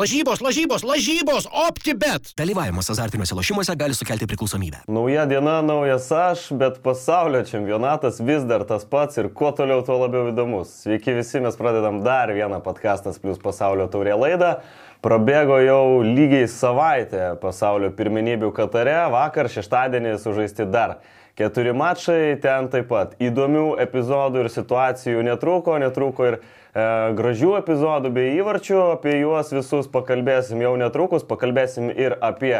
Lažybos, lažybos, lažybos, OptiBet. Dalyvavimas azartiniuose lošimuose gali sukelti priklausomybę. Nauja diena, naujas aš, bet pasaulio čempionatas vis dar tas pats ir kuo toliau, tuo labiau įdomus. Sveiki visi, mes pradedam dar vieną podcastas plus pasaulio taurė laidą. Prabėgo jau lygiai savaitę pasaulio pirmenybių Katare, vakar šeštadienį sužaisti dar Keturi mačai, ten taip pat įdomių epizodų ir situacijų netrūko, netrūko ir e, gražių epizodų bei įvarčių, apie juos visus pakalbėsim jau netrukus, pakalbėsim ir apie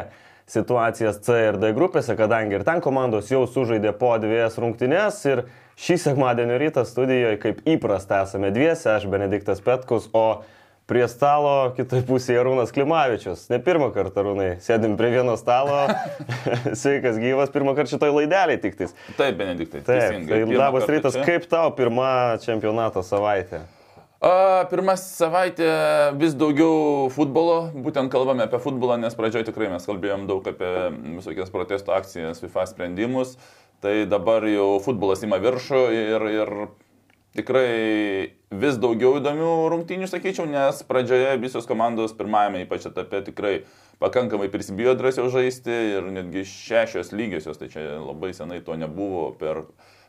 situacijas C ir D grupėse, kadangi ir ten komandos jau sužaidė po dviejas rungtynės ir šį sekmadienio rytą studijoje, kaip įprasta, esame dviese, aš Benediktas Petkus, o Prie stalo kitoje pusėje Arūnas Klimavičius. Ne pirmą kartą, Arūnai, sėdim prie vieno stalo. Sveikas gyvas, pirmą kartą šitoj laidelį tik tais. Taip, Benediktai. Taip, tai labas rytas, čia. kaip tau pirmą čempionato savaitę? A, pirmą savaitę vis daugiau futbolo, būtent kalbame apie futbolą, nes pradžioje tikrai mes kalbėjom daug apie visokias protesto akcijas, FIFA sprendimus, tai dabar jau futbolas ima viršų ir, ir tikrai vis daugiau įdomių rungtynių, sakyčiau, nes pradžioje visos komandos pirmajame ypač etape tikrai pakankamai prisibijo drąsiau žaisti ir netgi šešios lygiosios, tai čia labai senai to nebuvo per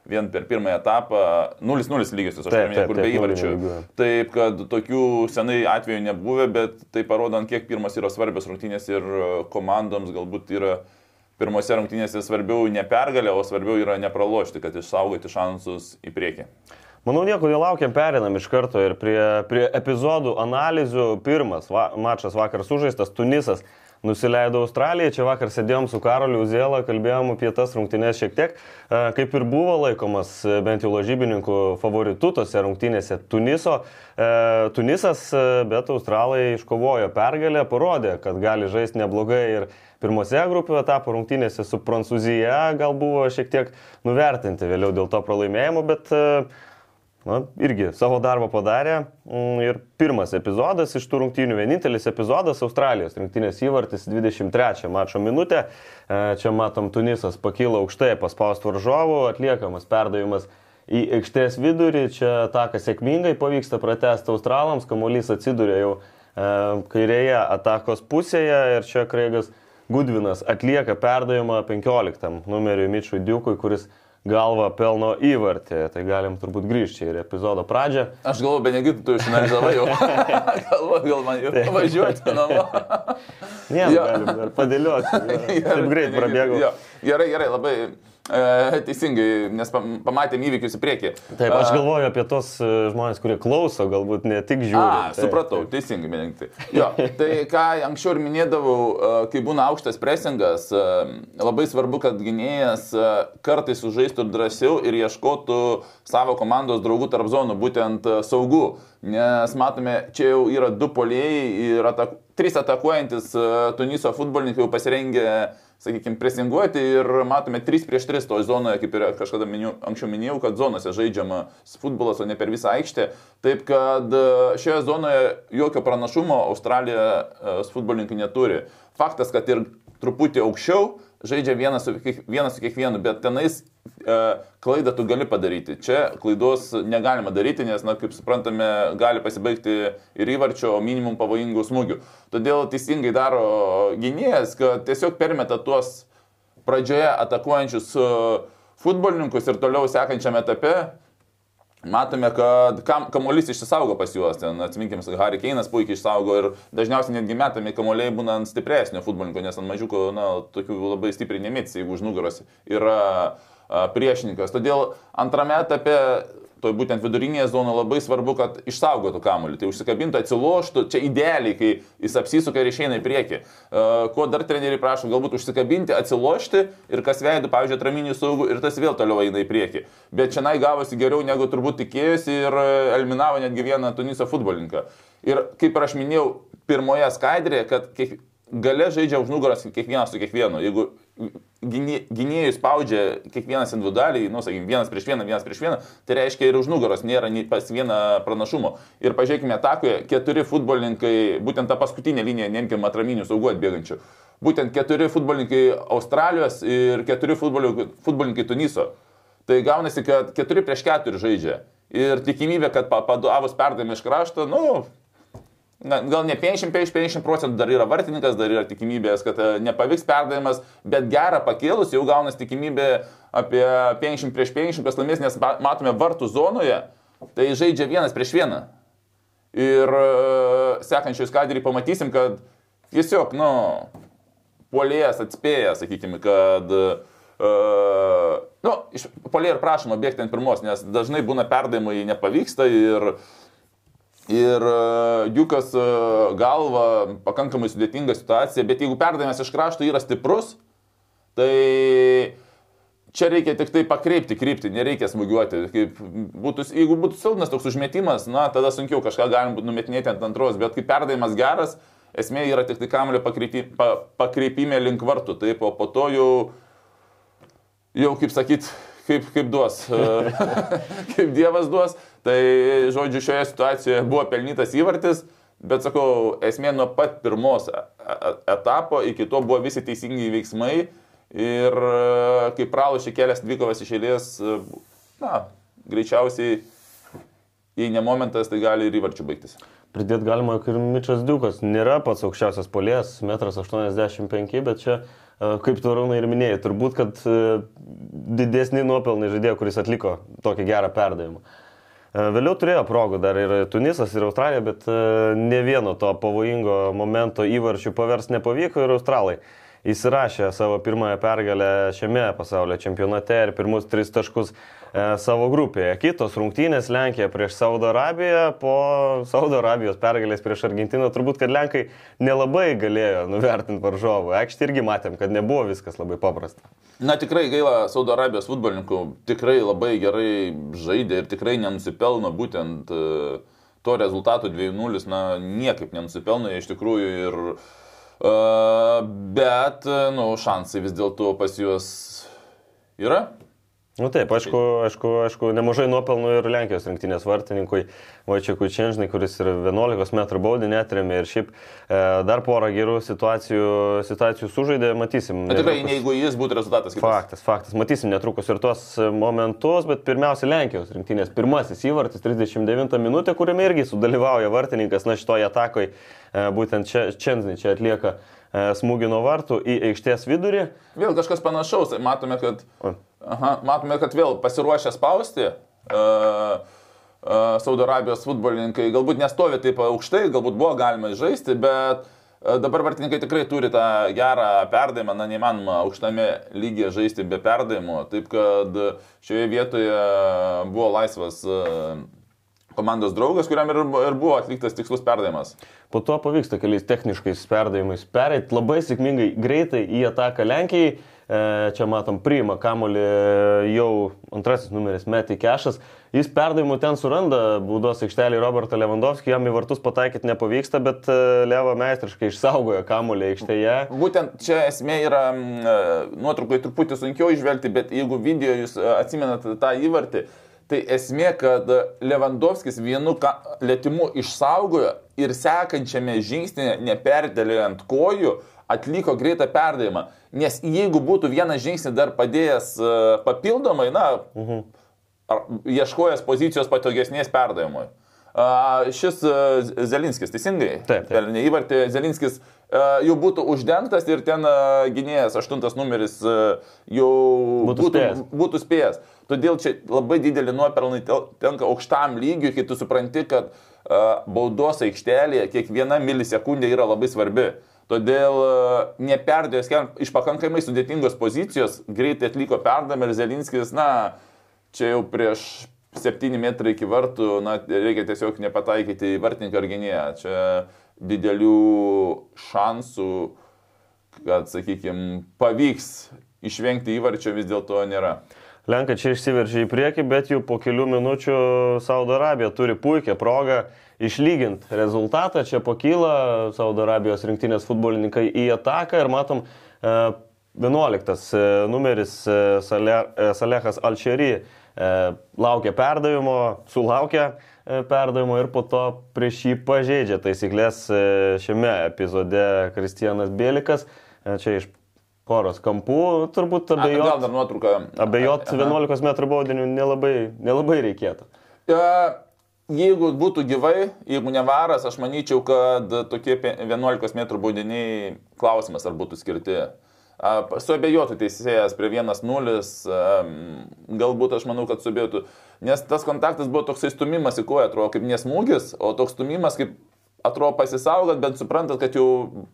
vien per pirmąją etapą 0-0 lygiosios, aš nežinau, kur be įvarčių. Taip, kad tokių senai atvejų nebuvę, bet tai parodant, kiek pirmas yra svarbios rungtynės ir komandoms galbūt yra pirmose rungtynėse svarbiau ne pergalė, o svarbiau yra nepralošti, kad išsaugoti šansus į priekį. Manau, nieko nelaukiam, perinam iš karto ir prie, prie epizodų analizių. Pirmas va, mačas vakar sužaistas, Tunisas nusileido Australijai, čia vakar sėdėjom su Karoliu Uzėlą, kalbėjom apie tas rungtynės šiek tiek, kaip ir buvo laikomas bent jau lažybininkų favoritų tose rungtynėse Tuniso. Tunisas, bet Australai iškovojo pergalę, parodė, kad gali žaisti neblogai ir pirmose grupių etapo rungtynėse su Prancūzija gal buvo šiek tiek nuvertinti vėliau dėl to pralaimėjimo, bet na, irgi savo darbą padarė. Mm, ir pirmas epizodas iš tų rungtynių, vienintelis epizodas Australijos rinktinės įvartis 23 mačo minutę. E, čia matom, Tunisas pakyla aukštai, paspaust varžovų, atliekamas perdavimas į aikštės vidurį. Čia atakas sėkmingai pavyksta pratesti Australams, kamuolys atsiduria jau e, kairėje atakos pusėje ir čia Kreigas Gudvinas atlieka perdavimą 15 numeriui Mičiui Diukui, kuris galva pelno įvartį. Tai galim turbūt grįžti ir epizodo pradžią. Aš galvoju, Benegit, tu išanalizavai jau. galvoju, gal man jau važiuoti namo. ne, galim dar padėlioti. Taip greit prabėgau. Gerai, gerai, labai teisingai, nes pamatėm įvykius į priekį. Taip, aš galvoju apie tos e, žmonės, kurie klauso, galbūt ne tik žiūri. A, taip, supratau, taip. teisingai, mėgti. Jo, tai ką anksčiau ir minėdavau, e, kai būna aukštas presingas, labai svarbu, kad gynėjas kartais sužaistų drąsiau ir ieškotų savo komandos draugų tarp zonų, būtent saugų. Nes matome, čia jau yra du polėjai ir atak, trys atakuojantis Tuniso futbolininkai jau pasirengę sakykime, presinguoti ir matome 3 prieš 3 toje zonoje, kaip ir kažkada miniu, anksčiau minėjau, kad zonose žaidžiama futbolas, o ne per visą aikštę. Taip kad e, šioje zonoje jokio pranašumo Australija e, futbolininkai neturi. Faktas, kad ir truputį aukščiau žaidžia vienas su, vienas su kiekvienu, bet tenais e, klaidą tu gali padaryti. Čia klaidos negalima daryti, nes, na, kaip suprantame, gali pasibaigti ir įvarčio, minimum pavojingų smūgių. Todėl teisingai daro gynėjas, kad tiesiog permeta tuos pradžioje atakuojančius e, futbolininkus ir toliau sekančiame etape Matome, kad kam, kamuolys išsisaugo pas juos, ten atsiminkim, Harry Keinas puikiai išsaugo ir dažniausiai netgi metami kamuoliai būna ant stipresnio futbolininko, nes ant mažiuko, na, tokių labai stipriai nemėts, jeigu už nugaros yra priešininkas. Todėl antrame etape toj būtent vidurinėje zonoje labai svarbu, kad išsaugotų kamuolį. Tai užsikabintų, atsiloštų, čia idealiai, kai jis apsisuka ir išeina į priekį. Uh, ko dar treneriai prašo, galbūt užsikabinti, atsilošti ir kas veidų, pavyzdžiui, atraminį saugų ir tas vėl toliau eina į priekį. Bet čia gavosi geriau negu turbūt tikėjosi ir eliminavo netgi vieną Tuniso futbolininką. Ir kaip ir aš minėjau pirmoje skaidrėje, kad kiek, gale žaidžia už nugaros kiekvienas su kiekvienu. Jeigu gynėjus spaudžia kiekvienas individualiai, nu, sakykime, vienas prieš vieną, vienas prieš vieną, tai reiškia ir už nugaros nėra nei pas vieną pranašumo. Ir pažiūrėkime, atakoje keturi futbolininkai, būtent tą paskutinę liniją, neimkime atraminių saugų atbėgančių, būtent keturi futbolininkai Australijos ir keturi futbolininkai Tuniso. Tai gaunasi, kad keturi prieš keturi žaidžia. Ir tikimybė, kad padavus perdavimą iš krašto, nu, na, gal ne 50-50 procentų dar yra vartininkas, dar yra tikimybės, kad e, nepavyks perdavimas, bet gerą pakėlus jau gaunas tikimybė apie 50 prieš 50, kas laimės, nes ma- matome vartų zonoje, tai žaidžia vienas prieš vieną. Ir e, sekančioj skadrį pamatysim, kad tiesiog, nu, puolėjas atspėja, sakykime, kad Uh, nu, iš polė ir prašoma bėgti ant pirmos, nes dažnai būna perdavimai nepavyksta ir, ir uh, Jukas uh, galva pakankamai sudėtinga situacija, bet jeigu perdavimas iš krašto yra stiprus, tai čia reikia tik tai pakreipti kryptį, nereikia smūgiuoti. Kaip būtų, jeigu būtų silpnas toks užmetimas, na, tada sunkiau kažką galim būtų numetinėti ant antros, bet kai perdavimas geras, esmė yra tik tai kamulio pa, pakreipime link vartų, taip, o po to jau jau kaip sakyt, kaip, kaip duos, kaip Dievas duos. Tai, žodžiu, šioje situacijoje buvo pelnytas įvartis, bet sakau, esmė nuo pat pirmos e- e- etapo iki to buvo visi teisingi veiksmai ir e, kai pralošė kelias dvikovas iš eilės, na, greičiausiai, jei ne momentas, tai gali ir įvarčių baigtis. Pridėti galima, kad Mičas Diukas nėra pats aukščiausias polės, 1,85 m, bet čia, kaip tu Rūnai ir minėjai, turbūt, kad didesni nuopelnai žaidėjo, kuris atliko tokį gerą perdavimą. E, Vėliau turėjo progų dar ir Tunisas, ir Australija, bet e, ne vieno to pavojingo momento įvarčių pavers nepavyko ir Australai įsirašė savo pirmąją pergalę šiame pasaulio čempionate ir pirmus tris taškus savo grupėje. Kitos rungtynės Lenkija prieš Saudo Arabiją, po Saudo Arabijos pergalės prieš Argentiną turbūt, kad Lenkai nelabai galėjo nuvertinti varžovų. Aikštė irgi matėm, kad nebuvo viskas labai paprasta. Na tikrai gaila Saudo Arabijos futbolininkų, tikrai labai gerai žaidė ir tikrai nenusipelno būtent e, to rezultato 2-0, na niekaip nenusipelno jie iš tikrųjų ir... Uh, bet, nu, šansai vis dėlto pas juos yra. Nu, taip, aišku, aišku, aišku, nemažai nuopelnų ir Lenkijos rinktinės vartininkui Vaičiakui Čenžnai, kuris ir 11 m baudį netrėmė ir šiaip e, dar porą gerų situacijų, situacijų sužaidė, matysim. Na tikrai, jeigu jis būtų rezultatas kitas. Faktas, faktas, matysim netrukus ir tuos momentus, bet pirmiausia Lenkijos rinktinės pirmasis įvartis 39 minutė, kuriame irgi sudalyvauja vartininkas, na šitoje atakoje būtent čia Čenžnai čia atlieka e, smūgį nuo vartų į aikštės vidurį. Vėl kažkas panašaus, matome, kad, O. aha, matome, kad vėl pasiruošę spausti. Uh, uh, Saudo Arabijos futbolininkai galbūt nestovi taip aukštai, galbūt buvo galima žaisti, bet uh, dabar vartininkai tikrai turi tą gerą perdavimą, na neįmanoma aukštame lygyje žaisti be perdavimo, taip kad šioje vietoje buvo laisvas uh, komandos draugas, kuriam ir, ir buvo atliktas tikslus perdavimas. Po to pavyksta keliais techniškais perdavimais pereit labai sėkmingai, greitai į ataką Lenkijai. E, Čia matom, priima kamolį jau antrasis numeris Meti Kešas. Jis perdavimų ten suranda baudos aikštelį Robertą Lewandowski, jam į vartus pataikyti nepavyksta, bet e, Levo meistriškai išsaugojo kamolį aikštėje. Būtent čia esmė yra nuotraukai truputį sunkiau išvelgti, bet jeigu video jūs e, atsimenate tą įvartį, tai esmė, kad Lewandowskis vienu lėtimu išsaugojo ir sekančiame žingsnėje, neperdėliant kojų, atliko greitą perdavimą. Nes jeigu būtų vieną žingsnį dar padėjęs e, papildomai, na, ar ieškojęs pozicijos patogesnės perdavimui. A, Šis e, Zelinskis, teisingai? Taip. Pelnė įvartį, Zelinskis e, jau būtų uždengtas ir ten gynėjas, aštuntas numeris, jau Būtų spėjęs. būtų spėjęs. Todėl čia labai didelį nuopelnai tenka aukštam lygiui, kai tu supranti, kad baudos aikštelėje kiekviena milisekundė yra labai svarbi. Todėl uh, neperdėjęs iš pakankamai sudėtingos pozicijos, greitai atliko perdamą ir Zelinskis, na, čia jau prieš 7 metrai iki vartų, na, reikia tiesiog nepataikyti į vartininką ar gynėją. Čia didelių šansų, kad, sakykime, pavyks išvengti įvarčio vis dėlto nėra. Lenkai čia išsiveržė į priekį, bet jau po kelių minučių Saudo Arabija turi puikią progą išlyginti rezultatą. Čia pakyla Saudo Arabijos rinktinės futbolininkai į ataką ir matom e, 11 e, numeris e, Sale- e, Salehas Alšery laukia perdavimo, sulaukia perdavimo ir po to prieš jį pažeidžia taisyklės šiame epizode Kristijanas Bielikas. E, Čia iš poros kampų turbūt A, Gal abejot. dar nuotrauką. Abejot Aha. 11 m baudinių nelabai, nelabai reikėtų. E, jeigu būtų gyvai, jeigu ne varas, aš manyčiau, kad tokie pe- 11 m baudiniai klausimas ar būtų skirti. Suabejotų teisėjas prie 1-0, am, galbūt aš manau, kad suabejotų, nes tas kontaktas buvo toksai stumimas į koją, atrodo kaip nesmūgis, o toks stumimas kaip atrodo pasisaugot, bet suprantat, kad jau,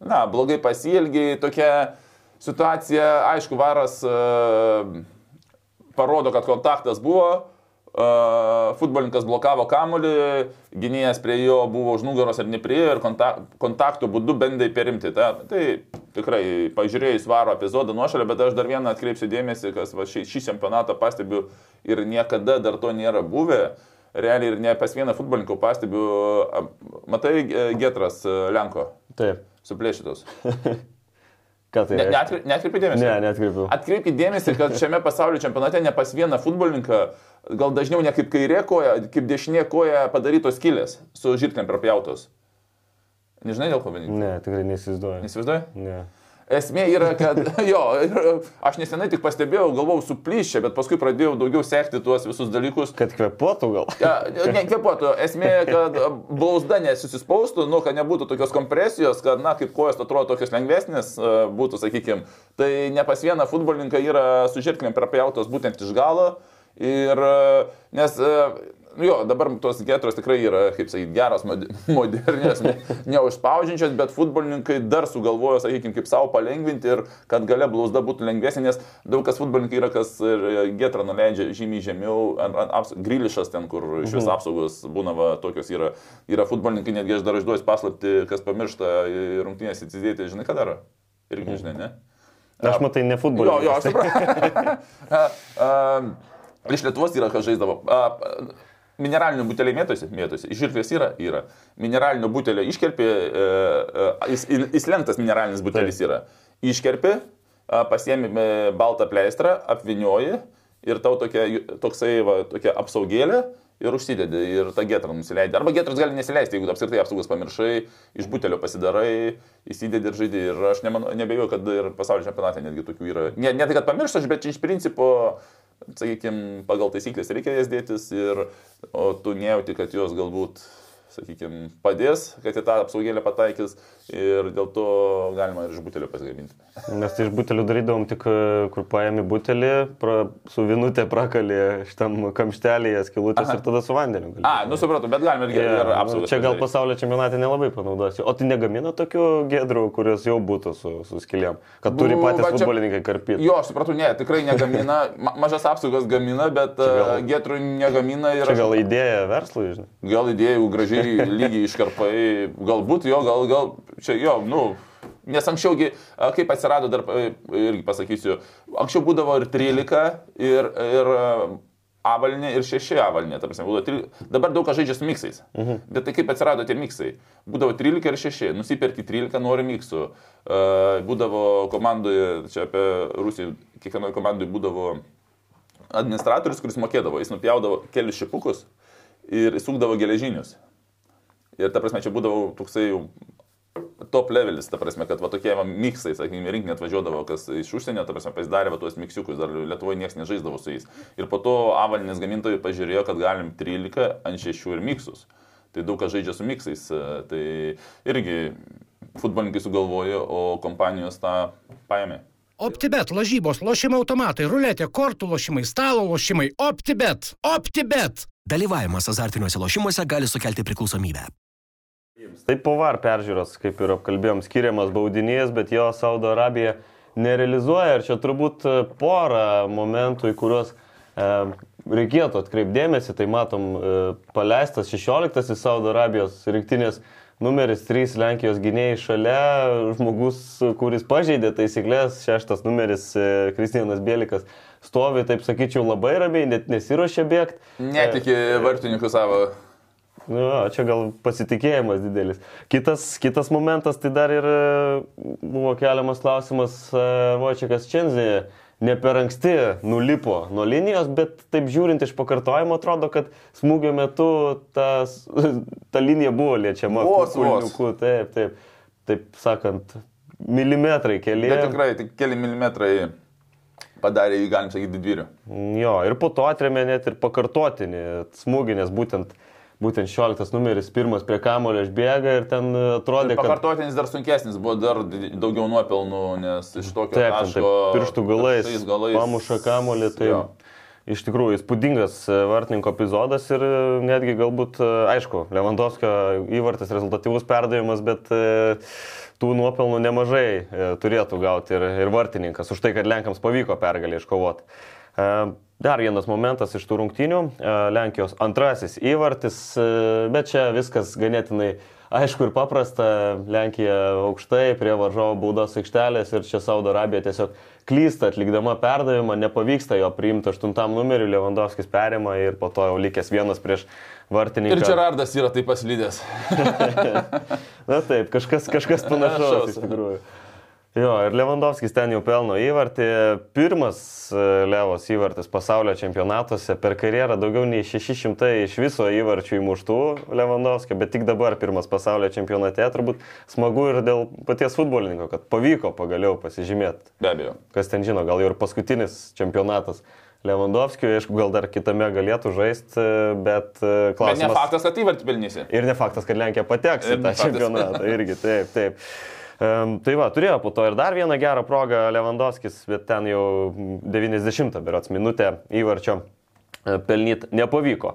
na, blogai pasielgiai, tokia situacija, aišku, varas parodo, kad kontaktas buvo, futbolininkas blokavo kamuolį, gynėjas prie jo buvo už nugaros ir nepriejo ir konta kontaktų būdu bandė perimti. Ta, tai tikrai, pažiūrėjus varo epizodą nuošalę, bet aš dar vieną atkreipsiu dėmesį, kas va, šį, šį čempionatą pastebiu ir niekada dar to nėra buvę. Realiai ir ne pas vieną futbolininką pastebiu, matai Getras Lenko, Taip. suplėšytos. Ką tai? Ne, reiškia? neatkre- Neatkreipi dėmesį? Ne, neatkreipiau. Atkreipkite dėmesį, kad šiame pasaulio čempionate ne pas vieną futbolininką, gal dažniau ne kaip kairė koja, kaip dešinė koja padarytos kilės su žirklėm prapjautos. Nežinai dėl ko vadinti? Ne, tikrai neįsivaizduoju. Įsivaizduoji? Ne. Esmė yra, kad jo, aš nesenai tik pastebėjau, galvojau suplyšę, bet paskui pradėjau daugiau sekti tuos visus dalykus. Kad kvepuotų gal? Ja, ne, kvepuotų. Esmė, kad blausda nesusispaustų, nu, kad nebūtų tokios kompresijos, kad, na, kaip kojos atrodo tokios lengvesnės e, būtų, sakykime. Tai ne pas vieną futbolininką yra su žirklėm prapjautos būtent iš galo. Ir, e, nes, e, jo, dabar tos getros tikrai yra, kaip sakyti, geros, mod- modernios, ne- neužspaudžiančios, bet futbolininkai dar sugalvojo, sakykime, kaip savo palengvinti ir kad gale blausda būtų lengvesnė, nes daug kas futbolininkai yra, kas e, getrą nuleidžia žymiai žemiau, grilišas ten, kur iš vis apsaugos būna va, tokios yra. Yra futbolininkai, netgi aš dar išduosiu paslapti, kas pamiršta rungtynės įsidėti, žinai, ką daro? Irgi nežinai, ne? Aš matai, ne Jo, futbolininkas. jo, aš suprantu. Iš Lietuvos yra, kas žaisdavo. Mineralinių butelių mėtosi, mėtosi. Žirklės yra, yra. Mineralinio butelio iškerpi, e, e, jis, jis lenktas mineralinis butelis yra. Iškerpi, pasiemi e, baltą pleistrą, apvinioji ir tau tokia, toksai, va, tokia apsaugėlė ir užsidedi ir tą getrą nusileidai. Arba getras gali nesileisti, jeigu apskritai apsaugos pamiršai, iš butelio pasidarai, įsidedi ir žaidži. Ir aš nebejoju, kad ir pasaulio čempionate netgi tokių yra. Ne, ne tai, kad pamirštas, bet iš principo, sakykime, pagal taisyklės reikia jas dėtis ir tu nejauti, kad jos galbūt, sakykime, padės, kad į tą apsaugėlę pataikys ir dėl to galima ir iš butelio pasigaminti. Mes tai iš butelių darydavom tik, e, kur paėmė butelį, pra, su vinutė prakalė šitam kamštelėje skilutės Aha. ir tada su vandeniu. gali. A, nu supratau, bet galima ir, yeah, ir nu, apsaugą. Čia gal pasaulio čempionate nelabai panaudosi. O tai negamina tokių gedrų, kurios jau būtų su, su skiliam. Kad turi patys čia- futbolininkai karpyti. Jo, aš supratau, ne, tikrai negamina, Ma- mažas apsaugas gamina, bet gal- uh, getrų negamina ir Čia gal idėja verslui, žinai. gal idėjų gražiai lygiai iškarpai, galbūt jo, gal, gal, čia jo, nu, nes anksčiaugi, kaip atsirado dar, irgi pasakysiu, anksčiau būdavo ir 13, ir, ir a, avalynė, ir 6 avalynė, ta prasme, būdavo 13, dabar daug kas žaidžia su miksais, mhm. bet tai kaip atsirado tie miksai, būdavo 13 ir 6, nusipirki 13, nori miksų, būdavo komandoje, čia apie Rusiją, kiekvienoje komandoje būdavo administratorius, kuris mokėdavo, jis nupjaudavo kelius šipukus ir įsukdavo geležinius. Ir ta prasme, čia būdavo toksai top levelis, ta prasme, kad va tokie va, miksai, sakykime, rinkinė atvažiuodavo, kas iš užsienio, ta prasme, pasidarė va tuos miksiukus, dar Lietuvoje niekas nežaisdavo su jais. Ir po to avalinės gamintojai pažiūrėjo, kad galim 13 ant 6 ir miksus. Tai daug kas žaidžia su miksais, e, tai irgi futbolininkai sugalvojo, o kompanijos tą paėmė. OptiBet, lažybos, lošimo automatai, ruletė, kortų lošimai, stalo lošimai. OptiBet. OptiBet. Dalyvavimas azartiniuose lošimuose gali sukelti priklausomybę. Tai po var peržiūros, kaip ir apkalbėjom, skiriamas baudinys, bet jo Saudo Arabija nerealizuoja. Ir čia turbūt e, porą momentų, į kuriuos e, reikėtų atkreipdėmėsi. Tai matom, e, paleistas 16 Saudo Arabijos rinktinės numeris 3 Lenkijos gynėjai šalia, žmogus, kuris pažeidė taisyklės, šeštas numeris e, Kristijanas Bielikas. Stovi, taip sakyčiau, labai ramiai, net nesiuošia bėgti. Netiki vartininkų savo. Nu, jo, čia gal pasitikėjimas didelis. Kitas, kitas momentas, tai dar ir e, buvo keliamas klausimas, e, Vočiakas Čenzė ne per anksti nulipo nuo linijos, bet taip žiūrint iš pakartojimo atrodo, kad smūgio metu tas, ta linija buvo liečiama. Vos, kulniuku, Taip, taip, taip sakant, milimetrai keli. Bet tikrai, tik keli milimetrai. Padarė jį, galim sakyti, didvyriu. Jo, ir po to atremė net ir pakartotinį smūgį, nes būtent, būtent 16 numeris pirmas prie kamulio išbėga ir ten atrodė, kad... Pakartotinis dar sunkesnis, buvo dar daugiau nuopelnų, nes iš tokio Taip, taško... taip, pirštų galais, galais pamuša kamulį, tai Jo. iš tikrųjų įspūdingas e, vartininko epizodas ir e, netgi galbūt, e, aišku, Lewandowskio įvartis rezultatyvus perdavimas, bet tų nuopelnų nemažai e, turėtų gauti ir, ir vartininkas už tai, kad Lenkams pavyko pergalį iškovoti. E, Dar vienas momentas iš tų rungtynių. e, Lenkijos antrasis įvartis, bet čia viskas ganėtinai aišku ir paprasta. Lenkija aukštai prie varžovo baudos aikštelės ir čia Saudo Arabija tiesiog klysta atlikdama perdavimą, nepavyksta jo priimti aštuntam numeriu, Lewandowskis perima ir po to jau likęs vienas prieš vartininką. Ir Čerardas yra taip paslydęs. Na taip, kažkas, kažkas panašaus Panašaus. iš tikrųjų. Jo, ir Lewandowskis ten jau pelno įvartį. Pirmas e, Levos įvartis pasaulio čempionatuose per karjerą daugiau nei 600 iš viso įvarčių įmuštų Lewandowskio, bet tik dabar pirmas pasaulio čempionate. Turbūt smagu ir dėl paties futbolininko, kad pavyko pagaliau pasižymėti. Be abejo. Kas ten žino, gal jau ir paskutinis čempionatas. Lewandowskio, aišku, gal dar kitame galėtų žaisti, bet e, Bet ne klausimas. faktas, kad įvartį pelnysi. Ir ne faktas, kad Lenkija pateks į tą čempionatą. Irgi taip, taip. Um, tai va, turėjo po to ir dar vieną gerą progą Lewandowskis, bet ten jau 90 berots minutę įvarčio e, pelnyt nepavyko.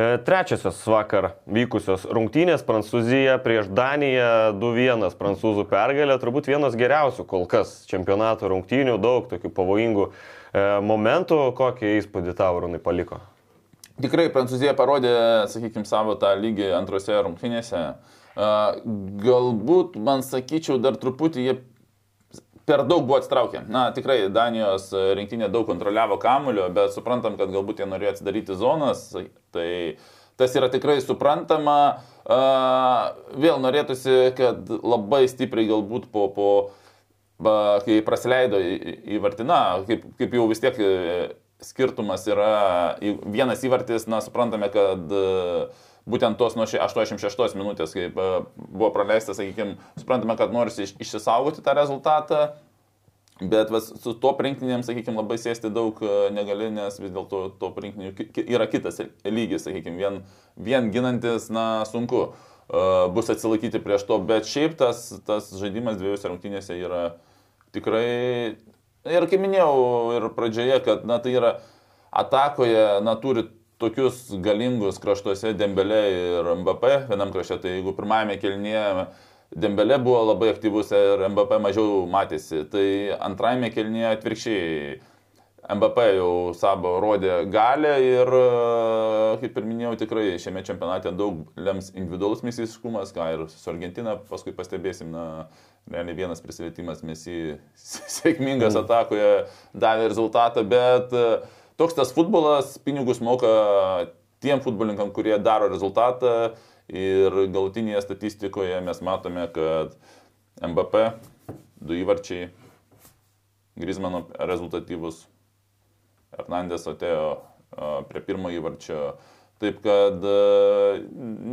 E, Trečiosios vakar vykusios rungtynės Prancūzija prieš Daniją 2-1 prancūzų pergalė, turbūt vienas geriausių kol kas čempionato rungtynių, daug tokių pavojingų momentų, kokį įspūdį tau rūnai paliko. Tikrai Prancūzija parodė, sakykime, savo tą lygį antrose rungtynėse. A, Galbūt, man sakyčiau, dar truputį jie per daug buvo atstraukę. Na, tikrai Danijos rinktinė daug kontroliavo kamulio, bet suprantam, kad galbūt jie norėjo atsidaryti zonas. Tai tas yra tikrai suprantama. A, Vėl norėtųsi, kad labai stipriai galbūt po, po ba, kai praleido į, Vartiną, kaip, kaip jau vis tiek e, skirtumas yra vienas įvartis, na, suprantame, kad e, būtent tos nuo ši- 86 minutės, kaip e, buvo praleistas, sakykime, suprantame, kad norisi iš- išsisaugoti tą rezultatą, bet vas, su to rinktinėm, sakykime, labai sėsti daug negali, nes vis dėlto to rinktinė yra kitas lygis, sakykime, vien, vien ginantis, na, sunku. e, bus atsilaikyti prieš to, bet šiaip tas, tas žaidimas dviejose rungtynėse yra tikrai, ir kaip minėjau ir pradžioje, kad, na, tai yra atakoje, na, turi tokius galingus kraštuose Dembelė ir Mbappé, vienam krašte, tai jeigu pirmajame kelnyje Dembelė buvo labai aktyvus ir Mbappé mažiau matėsi, tai antrajame kelnyje atvirkščiai Mbappé jau savo rodė galę ir, e, kaip ir minėjau, tikrai šiame čempionate daug lems individualus misiškumas, ką ir su Argentina paskui pastebėsim, na, realiai vienas prisilietimas mesi sėkmingas atakoje davė rezultatą, bet e, toks tas futbolas pinigus moka tiem futbolininkam, kurie daro rezultatą ir galutinėje statistikoje mes matome, kad Mbappé du įvarčiai, Grismano rezultatyvus, Hernandės atėjo prie pirmo įvarčio. Taip kad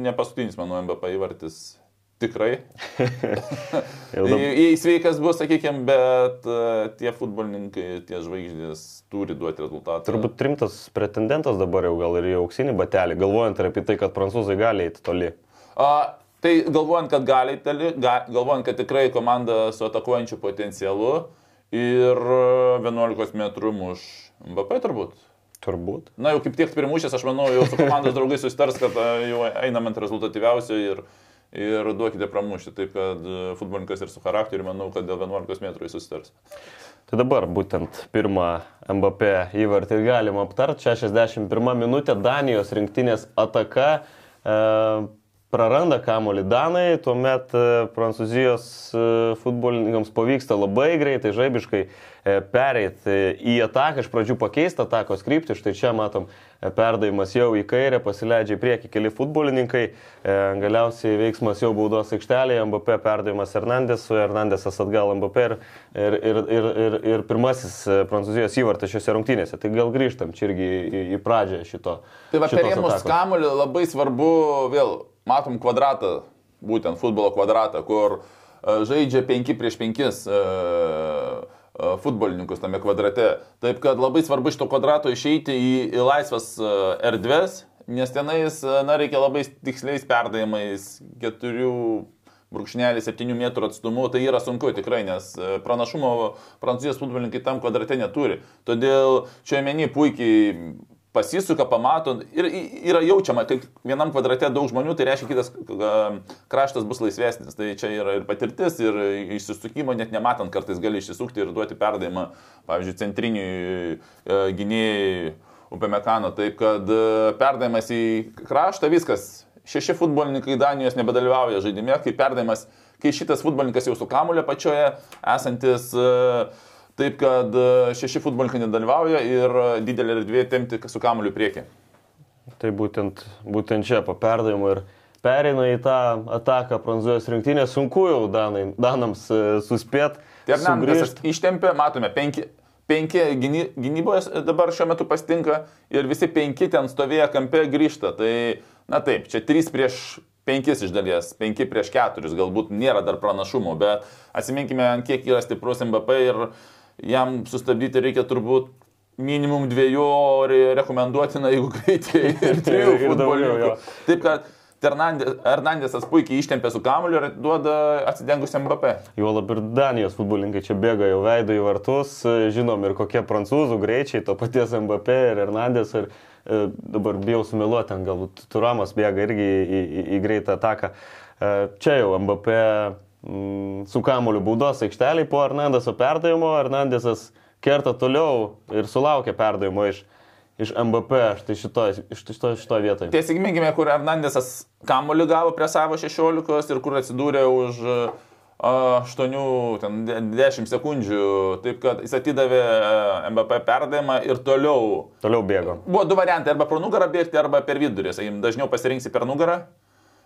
ne paskutinis mano MVP įvartis tikrai. Jei sveikas bus, sakykime, bet tie futbolininkai, tie žvaigždės turi duoti rezultatą. Turbūt rimtas pretendentas dabar jau gal ir į auksinį batelį, galvojant ir apie tai, kad prancūzai gali eiti toli. A, tai galvojant, kad gali tali, ga, galvojant, kad tikrai komanda su atakuojančiu potencialu ir a, 11 metrų muš Mbappé turbūt. Turbūt. Na jau kaip tiek primušęs, aš manau, jau su komandos draugais susitars, kad jau einam ant rezultatyviausio ir, ir duokite pramušti. Taip kad a, futbolininkas ir su charakteriu, manau, kad dėl 11 metrų jis susitars. Tai dabar būtent pirmą MBP įvartį galima aptarti. 61 minutė Danijos rinktinės ataka. E, praranda kamolį Danai, tuomet e, Prancūzijos e, futbolininkams pavyksta labai greitai, žaibiškai e, pereiti į ataką, iš pradžių pakeisti atakos kryptį, štai čia matom perdavimas jau į kairę, pasileidžia į priekį keli futbolininkai, galiausiai veiksmas jau baudos aikštelėje, MBP perdavimas Hernandesui, Hernandesas atgal MBP ir, ir, ir, ir, ir, ir pirmasis Prancūzijos įvartas šiuose rungtynėse. Tai gal grįžtam čia irgi į, į, pradžią šito. Tai va, perėmus kamuolį labai svarbu, vėl matom kvadratą, būtent futbolo kvadratą, kur e, žaidžia 5 prieš 5 futbolininkus tame kvadrate. Taip kad labai svarbu iš to kvadrato išeiti į, į laisvas e, erdves, nes tenais, e, na, reikia labai tiksliais perdavimais, keturių brūkšnelį 7 metrų atstumu, tai yra sunku tikrai, nes pranašumo prancūzijos futbolininkai tam kvadrate neturi. Todėl čia meni puikiai pasisuka, pamato ir yra jaučiama, kad vienam kvadrate daug žmonių, tai reiškia kitas kraštas bus laisvesnis. Tai čia yra ir patirtis, ir išsisukimo, net nematant kartais gali išsisukti ir duoti perdavimą, pavyzdžiui, centriniui e, gynėjai Upemekano. Taip kad e, perdavimas į kraštą viskas. Šeši futbolininkai Danijos nebedalyvauja žaidime, kai perdavimas, kai šitas futbolininkas jau su kamulio pačioje esantis uh, Taip kad e, šeši futbolininkai nedalyvauja ir e, didelė erdvė temti su kamuoliu priekį. Tai būtent, būtent čia po perdavimo ir pereina į tą ataką prancūzijos rinktinė, sunku jau danai, danams e, suspėt. Tai Hernandesas ištempė, matome, penki, penki gyny, gynybos dabar šiuo metu pastinka ir visi penki ten stovėję kampe grįžta. Tai, na taip, čia trys prieš penkis iš dalies, penki prieš keturis, galbūt nėra dar pranašumų, bet atsiminkime, kiek yra stiprus MVP ir jam sustabdyti reikia turbūt minimum dviejų, o rekomenduotina, jeigu greitai ir trijų futbolininkų. Taip kad Hernandesas puikiai ištempė su kamuoliu ir duoda atsidengusiam MP. Jo lab ir Danijos futbolininkai čia bėga jau veido į vartus, žinom ir kokie prancūzų greičiai, to paties MP ir Hernandės. Ir e, dabar bijau sumiluoti, ten galbūt Turamas bėga irgi į, į, į, greitą ataką. E, čia jau mm, su kamuoliu baudos aikšteliai po Hernandeso perdavimo, Hernandesas kerta toliau ir sulaukia perdavimo iš, iš MVP, štai šitoje šito, šito vietoje. Tiesiog kur Hernandesas kamuoliu gavo prie savo 16 ir kur atsidūrė už 8-10 sekundžių, taip kad jis atidavė MVP perdavimą ir toliau. Toliau bėgo. Buvo du variantai, arba pro nugarą bėgti, arba per vidurį. Sakykim, dažniau pasirinksi per nugarą,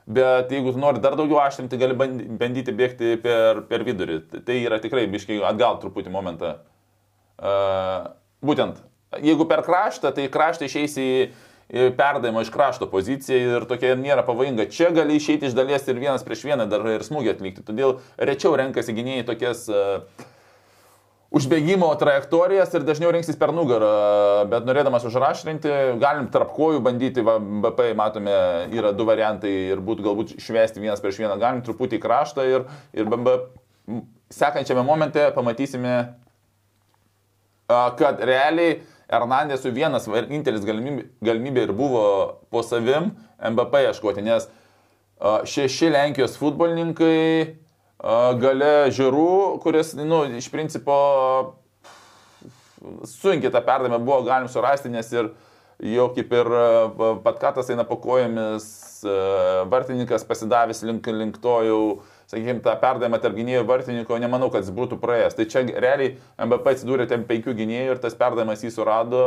Bet jeigu tu nori dar daugiau aštrinti, gali bandyti bėgti per, per vidurį. Tai yra tikrai biškai atgal truputį momentą. Uh, būtent, jeigu per kraštą, tai kraštą išeisi į perdavimo iš krašto poziciją ir tokia nėra pavojinga. Čia gali išeiti iš dalies ir vienas prieš vieną dar ir smūgį atlikti. Todėl rečiau renkasi gynėjai tokias uh, užbėgimo trajektorijas ir dažniau rinksis per nugarą, bet norėdamas užrašrinti, galim tarp kojų bandyti, va, BP matome, yra du variantai ir būtų galbūt išvesti vienas prieš vieną, galim truputį į kraštą ir, ir BB sekančiame momente pamatysime, kad realiai Hernandesui vienas vienintelis galimybė, galimybė ir buvo po savim MBP ieškoti, nes šeši Lenkijos futbolininkai gale žiūrų, kuris, na, nu, iš principo sunkiai tą perdavimą buvo galim surasti, nes ir jau kaip ir patkatas eina po kojomis, vartininkas pasidavęs link, link to jau, sakykime, tą perdavimą tarp gynėjų vartininko, nemanau, kad jis būtų praėjęs. Tai čia realiai MBP atsidūrė ten penkių gynėjų ir tas perdavimas jį surado.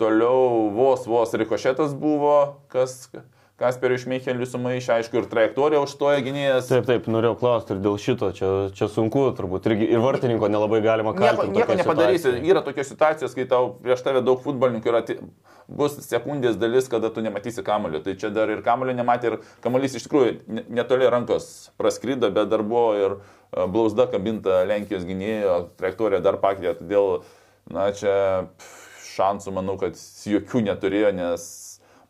Toliau vos vos rikošetas buvo, kas, Kasperiui Šmeicheliui sumaišė, aišku, ir trajektoriją užstoja gynėjas. Taip, taip, norėjau klausti ir dėl šito, čia, čia sunku turbūt, ir, ir vartininko nelabai galima kaltinti. Nieko, nieko nepadarysi, situacija. yra tokios situacijos, kai tau prieš tave daug futbolininkų yra, bus sekundės dalis, kada tu nematysi kamulio. Tai čia dar ir kamulio nematė, ir kamuolys iš tikrųjų netoli rankos praskrydo, bet dar buvo ir e, blausda kabinta Lenkijos gynėjo, trajektorija dar pakeitė, todėl, na, čia šansų manau, kad jokių neturėjo, nes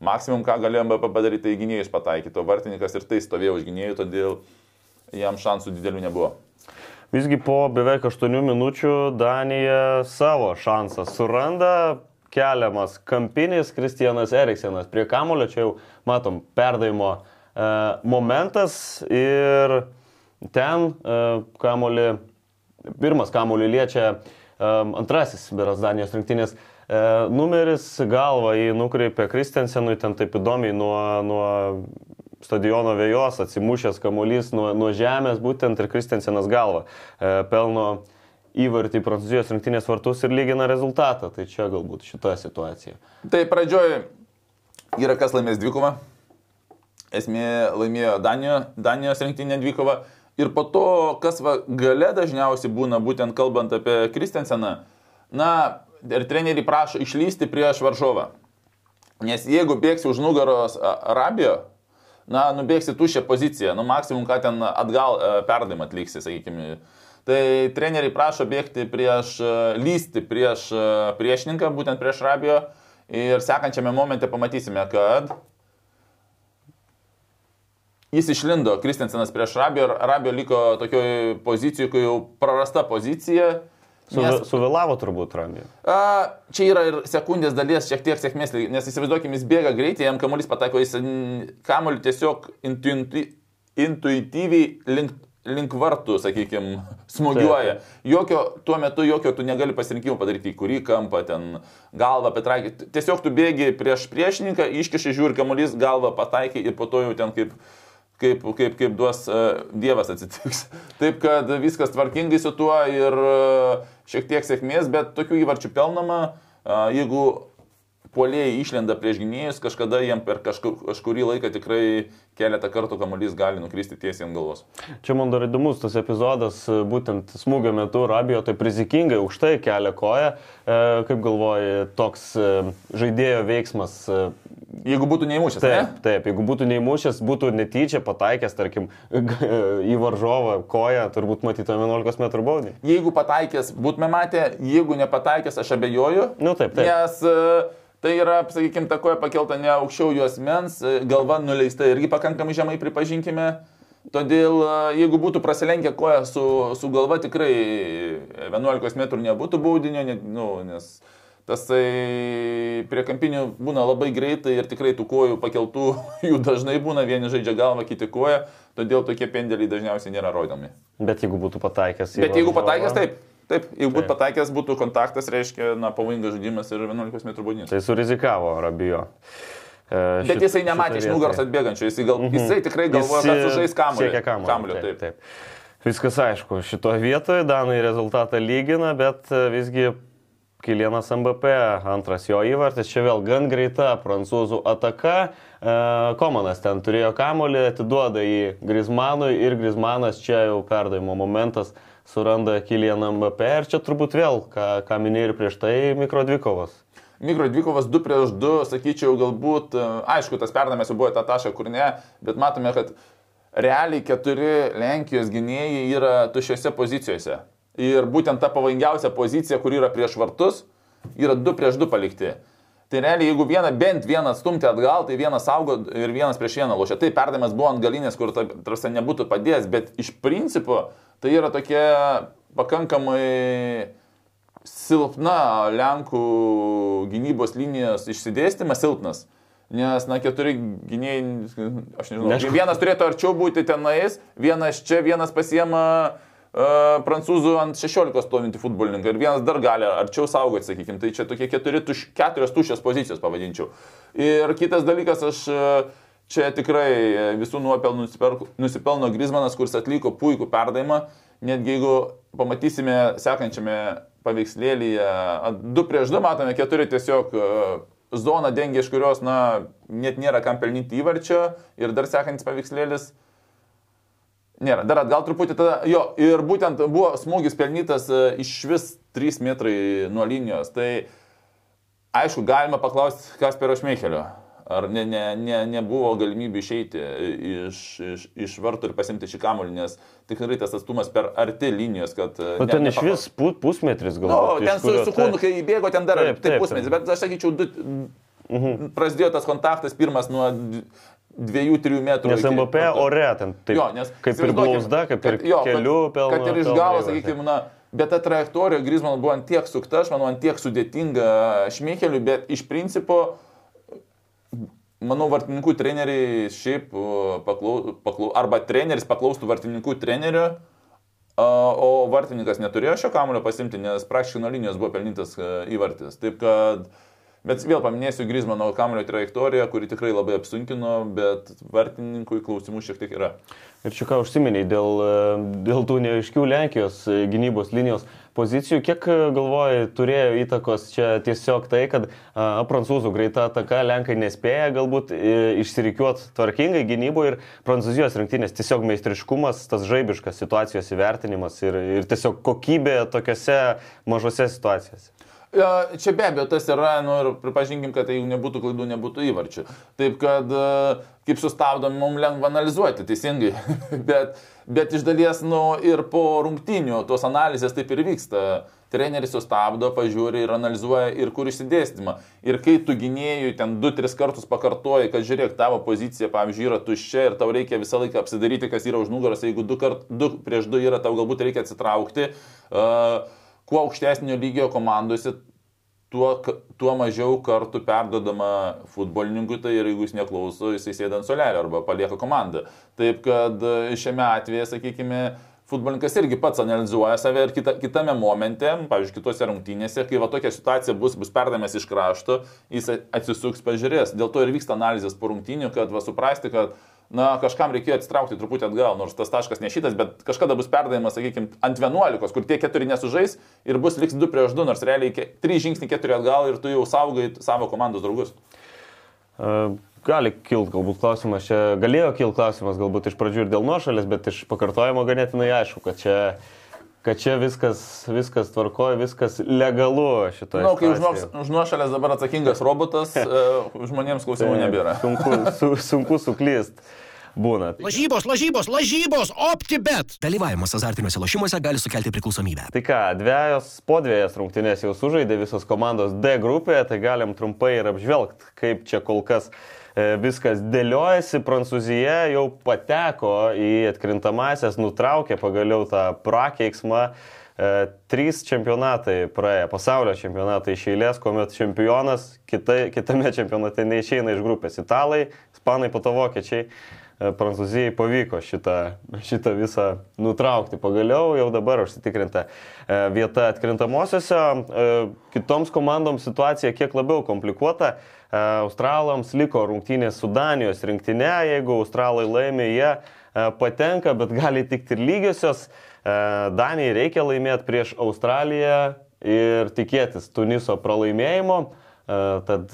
Maksimum, ką galėjo MVP padaryti, tai gynėjus pataikyti, o vartininkas ir tai stovėjo už gynėjų, todėl jam šansų didelių nebuvo. Visgi po beveik 8 minučių Danija savo šansą suranda, keliamas kampinis Kristijanas Eriksenas prie kamulio, čia jau matom perdavimo e, momentas. Ir ten e, kamulį, pirmas kamulį liečia e, antrasis beras Danijos rinktinės numeris galva jį nukreipė Kristensenui, ten taip įdomiai nuo, nuo stadiono vėjos atsimušęs kamuolys nuo, nuo žemės būtent ir Kristensenas galva e, pelno įvartį Prancūzijos rinktinės vartus ir lygina rezultatą. Tai čia galbūt šita situacija. Tai pradžioje yra kas laimės dvikovą. Esmė laimėjo Danijo, Danijos rinktinė dvikovą. Ir po to, kas va, gale dažniausiai būna, būtent kalbant apie Kristenseną, na, ir treneriai prašo išlysti prieš varžovą. Nes jeigu bėgsi už nugaros Arabijo, na, nubėgsi tuščią poziciją, nu, maksimum, ką ten atgal perdavimą atliksi, sakykime. Tai treneriai prašo bėgti prieš, e, lysti prieš e, priešininką, būtent prieš Rabio. Ir sekančiame momente pamatysime, kad jis išlindo, Kristensenas prieš Rabio ir Rabio liko tokioje pozicijoje, kai jau prarasta pozicija. Nes, Suvėlavo turbūt Ramija. a, čia yra ir sekundės dalies šiek tiek sėkmės, nes įsivaizduokim, jis bėga greitai, jam kamuolys patako, jis kamuolį tiesiog intuiti, intuityviai link, link vartų, sakykime, smūgiuoja. Jokio, tuo metu jokio tu negali pasirinkimo padaryti, į kurį kampą ten galvą patraikį. Tiesiog tu bėgi prieš priešininką, iškiši žiūri kamuolys, galvą pataikai ir po to jau ten kaip kaip, kaip, kaip duos uh, Dievas atsitiks. Taip, kad viskas tvarkingai su tuo ir uh, šiek tiek sėkmės, bet tokių įvarčių pelnama, uh, jeigu puolėjai išlenda prieš gynėjus, kažkada jiem per kažkur, kažkurį laiką tikrai keletą kartų kamuolys gali nukristi tiesiai ant galvos. Čia man dar įdomus tas epizodas, e, būtent smūgio metu Rabijo tai rizikingai aukštai kelia koją. E, kaip galvoji, toks e, žaidėjo veiksmas. Jeigu būtų neįmušęs, taip, ne? taip, jeigu būtų neįmušęs, būtų netyčia pataikęs, tarkim, į varžovą koją, turbūt matytume 11 m baudį. Jeigu pataikęs, būtume matę, jeigu nepataikęs, aš abejoju. Nu taip, taip. Nes e, tai yra, sakykime, ta koja pakelta ne aukščiau jos mens, e, galva nuleista irgi pakankamai žemai pripažinkime. Todėl e, jeigu būtų prasilenkę koja su, su galva, tikrai 11 m nebūtų baudinio, ne, nu, nes tasai prie kampinių būna labai greitai ir tikrai tų kojų pakeltų jų dažnai būna, vieni žaidžia galvą, kiti koja, todėl tokie pendeliai dažniausiai nėra rodomi. Bet jeigu būtų pataikęs. Bet jeigu pataikęs, taip. Taip, jeigu būtų pataikęs, būtų kontaktas, reiškia, na, pavojingas žaidimas ir 11 m baudinys. Tai surizikavo Rabijo. E, Bet šit- jisai nematė iš nugaros atbėgančio, jisai, gal, jisai tikrai galvoja. Jis, kad sužais kamuolį. kamuolį. Taip, taip. taip. Viskas aišku, šitoje vietoje Danai rezultatą lygina, bet e, visgi Kilienas MBP, antras jo įvartis, čia vėl gan greita prancūzų ataka. E, Komanas ten turėjo kamolį, atiduoda jį Grismanui ir Grismanas čia jau perdavimo momentas suranda Kilieną MBP ir čia turbūt vėl, ką, ką minėjai ir prieš tai, mikrodvikovas. Mikro dvikovas 2 prieš 2, sakyčiau, galbūt, e, aišku, tas perdamas jau buvo į tą tašką, kur ne, bet matome, kad realiai keturi Lenkijos gynėjai yra tušiose pozicijose. Ir būtent ta pavojingiausia pozicija, kur yra prieš vartus, yra 2 prieš 2 palikti. Tai realiai, jeigu vieną, bent vieną stumti atgal, tai vienas saugo ir vienas prieš vieną lošia. Tai perdavimas buvo ant galinės, kur tarsi nebūtų padėjęs, bet iš principo tai yra tokia pakankamai silpna Lenkų gynybos linijos išsidėstymas silpnas. Nes, na, keturi gynėjai, aš nežinau, Neaišku. vienas turėtų arčiau būti tenais, vienas čia, vienas pasiema prancūzų ant 16 stovintį futbolininką ir vienas dar gali arčiau saugoti, sakykime. Tai čia tokie keturi, tuš, keturios tuščios pozicijos pavadinčiau. Ir kitas dalykas, aš uh, čia tikrai e, visų nuopelnų nusipelno, Grismanas, kuris atliko puikų perdavimą. Netgi jeigu pamatysime sekančiame paveikslėlyje, 2 prieš 2 matome, keturi tiesiog e, zoną dengia, iš kurios, na, net nėra kam pelnyti įvarčio. Ir dar sekantis paveikslėlis. Nėra, dar atgal truputį tada. Jo, ir būtent buvo smūgis pelnytas e, iš vis 3 metrai nuo linijos. Tai aišku, galima paklausti Kaspero Šmeichelio. Ar ne, ne, ne, nebuvo galimybė išeiti iš, iš, iš vartų ir pasimti šį kamuolį, nes tikrai tas atstumas per arti linijos, kad... e, O ne- ten iš nepakla- vis pu, pusmetris Nu, galbūt. ten su, su kūnu, kai įbėgo, ten dar Taip, taip, taip, taip, pusmetis, taip. bet aš sakyčiau, du, prasidėjo tas kontaktas pirmas nuo 2-3 metrų. Nes iki MVP vartų. ore ten taip. Jo, nes kaip ir blauzda, kaip ir kad- jo, keliu pelno. Kad ir iš pelno galo, įvartį. sakykime, na, bet ta trajektorija Grisman buvo ant tiek sukta, aš manau, ant tiek sudėtinga Šmeicheliui, bet iš principo, manau, vartininkų treneriai šiaip paklau, paklau, arba treneris paklaustų vartininkų trenerio, o vartininkas neturėjo šio kamulio pasimti, nes praktiškai nuo linijos buvo pelnytas įvartis. Taip kad, bet vėl paminėsiu Grismano kamulio trajektoriją, kuri tikrai labai apsunkino, bet vartininkui klausimų šiek tiek yra. Ir čia ką užsiminiai dėl, dėl tų neaiškių Lenkijos gynybos linijos pozicijų, kiek galvoji turėjo įtakos čia tiesiog tai, kad a, prancūzų greita ataka Lenkai nespėja galbūt e, išsirikiuoti tvarkingai gynyboje ir prancūzijos rinktinės tiesiog meistriškumas, tas žaibiškas situacijos įvertinimas ir, ir tiesiog kokybė tokiuose mažose situacijose. Ja, Čia be abejo tas yra, nu ir pripažinkim, kad jeigu nebūtų klaidų, nebūtų įvarčių. Taip kad e, kaip sustabdom, mums lengva analizuoti, teisingai. bet, bet iš dalies, nu ir po rungtinių tos analizės taip ir vyksta. Treneris sustabdo, pažiūri ir analizuoja ir kur išsidėstymą. Ir kai tu gynėjui ten 2-3 kartus pakartoji, kad žiūrėk, tavo pozicija, pavyzdžiui, yra tuščia ir tau reikia visą laiką apsidaryti, kas yra už nugaros, jeigu 2 kart, du prieš 2 yra, tau galbūt reikia atsitraukti. Uh, kuo aukštesnio lygio komandose, tuo, tuo mažiau kartų perdodama futbolininkui, tai ir jeigu jis neklauso, jisai sėda ant solelio arba palieka komandą. Taip kad šiame atveju, sakykime, futbolininkas irgi pats analizuoja save ir kita, kitame momente, pavyzdžiui, kitose rungtynėse, kai va tokia situacija bus, bus perdamas iš krašto, jis atsisuks, pažiūrės. Dėl to ir vyksta analizės po rungtynių, kad va suprasti, kad na, kažkam reikėjo atsitraukti truputį atgal, nors tas taškas ne šitas, bet kažkada bus perdavimas, sakykime, ant 11, kur tie keturi nesužais ir bus liks 2 prieš 2, nors realiai 3 žingsniai 4 atgal ir tu jau saugai savo komandos draugus. Uh gali kilt galbūt klausimas, čia galėjo kilt klausimas galbūt iš pradžių ir dėl nuošalės, bet iš pakartojimo ganėtinai aišku, kad čia, kad čia viskas, viskas tvarkoja, viskas legalu šitoje. Na, nu, kai už, už nuošalės dabar atsakingas robotas, e, žmonėms klausimų nebėra. Sunku, su, sunku suklyst. Būna. Lažybos, lažybos, lažybos, optibet. Dalyvavimas azartiniuose lošimuose gali sukelti priklausomybę. Tai ką, dviejos, po dviejas rungtynės jau sužaidė visos komandos D grupėje, tai galim trumpai ir apžvelgti, kaip čia kol kas E, viskas dėliojasi, Prancūzija jau pateko į atkrintamasias, nutraukė pagaliau tą prakeiksmą. E, trys čempionatai praėjo, pasaulio čempionatai iš eilės, kuomet čempionas kita, kitame čempionate neišeina iš grupės. Italai, ispanai, po to vokiečiai. E, Prancūzijai pavyko šitą, šitą visą nutraukti. Pagaliau jau dabar užsitikrinta vieta atkrintamosiose. Kitoms komandoms situacija kiek labiau komplikuota. E, Australams liko rungtynės su Danijos rinktinė, jeigu Australai laimė, jie e, patenka, bet gali tikti ir lygiosios. E, Danijai reikia laimėti prieš Australiją ir tikėtis Tuniso pralaimėjimo. Tad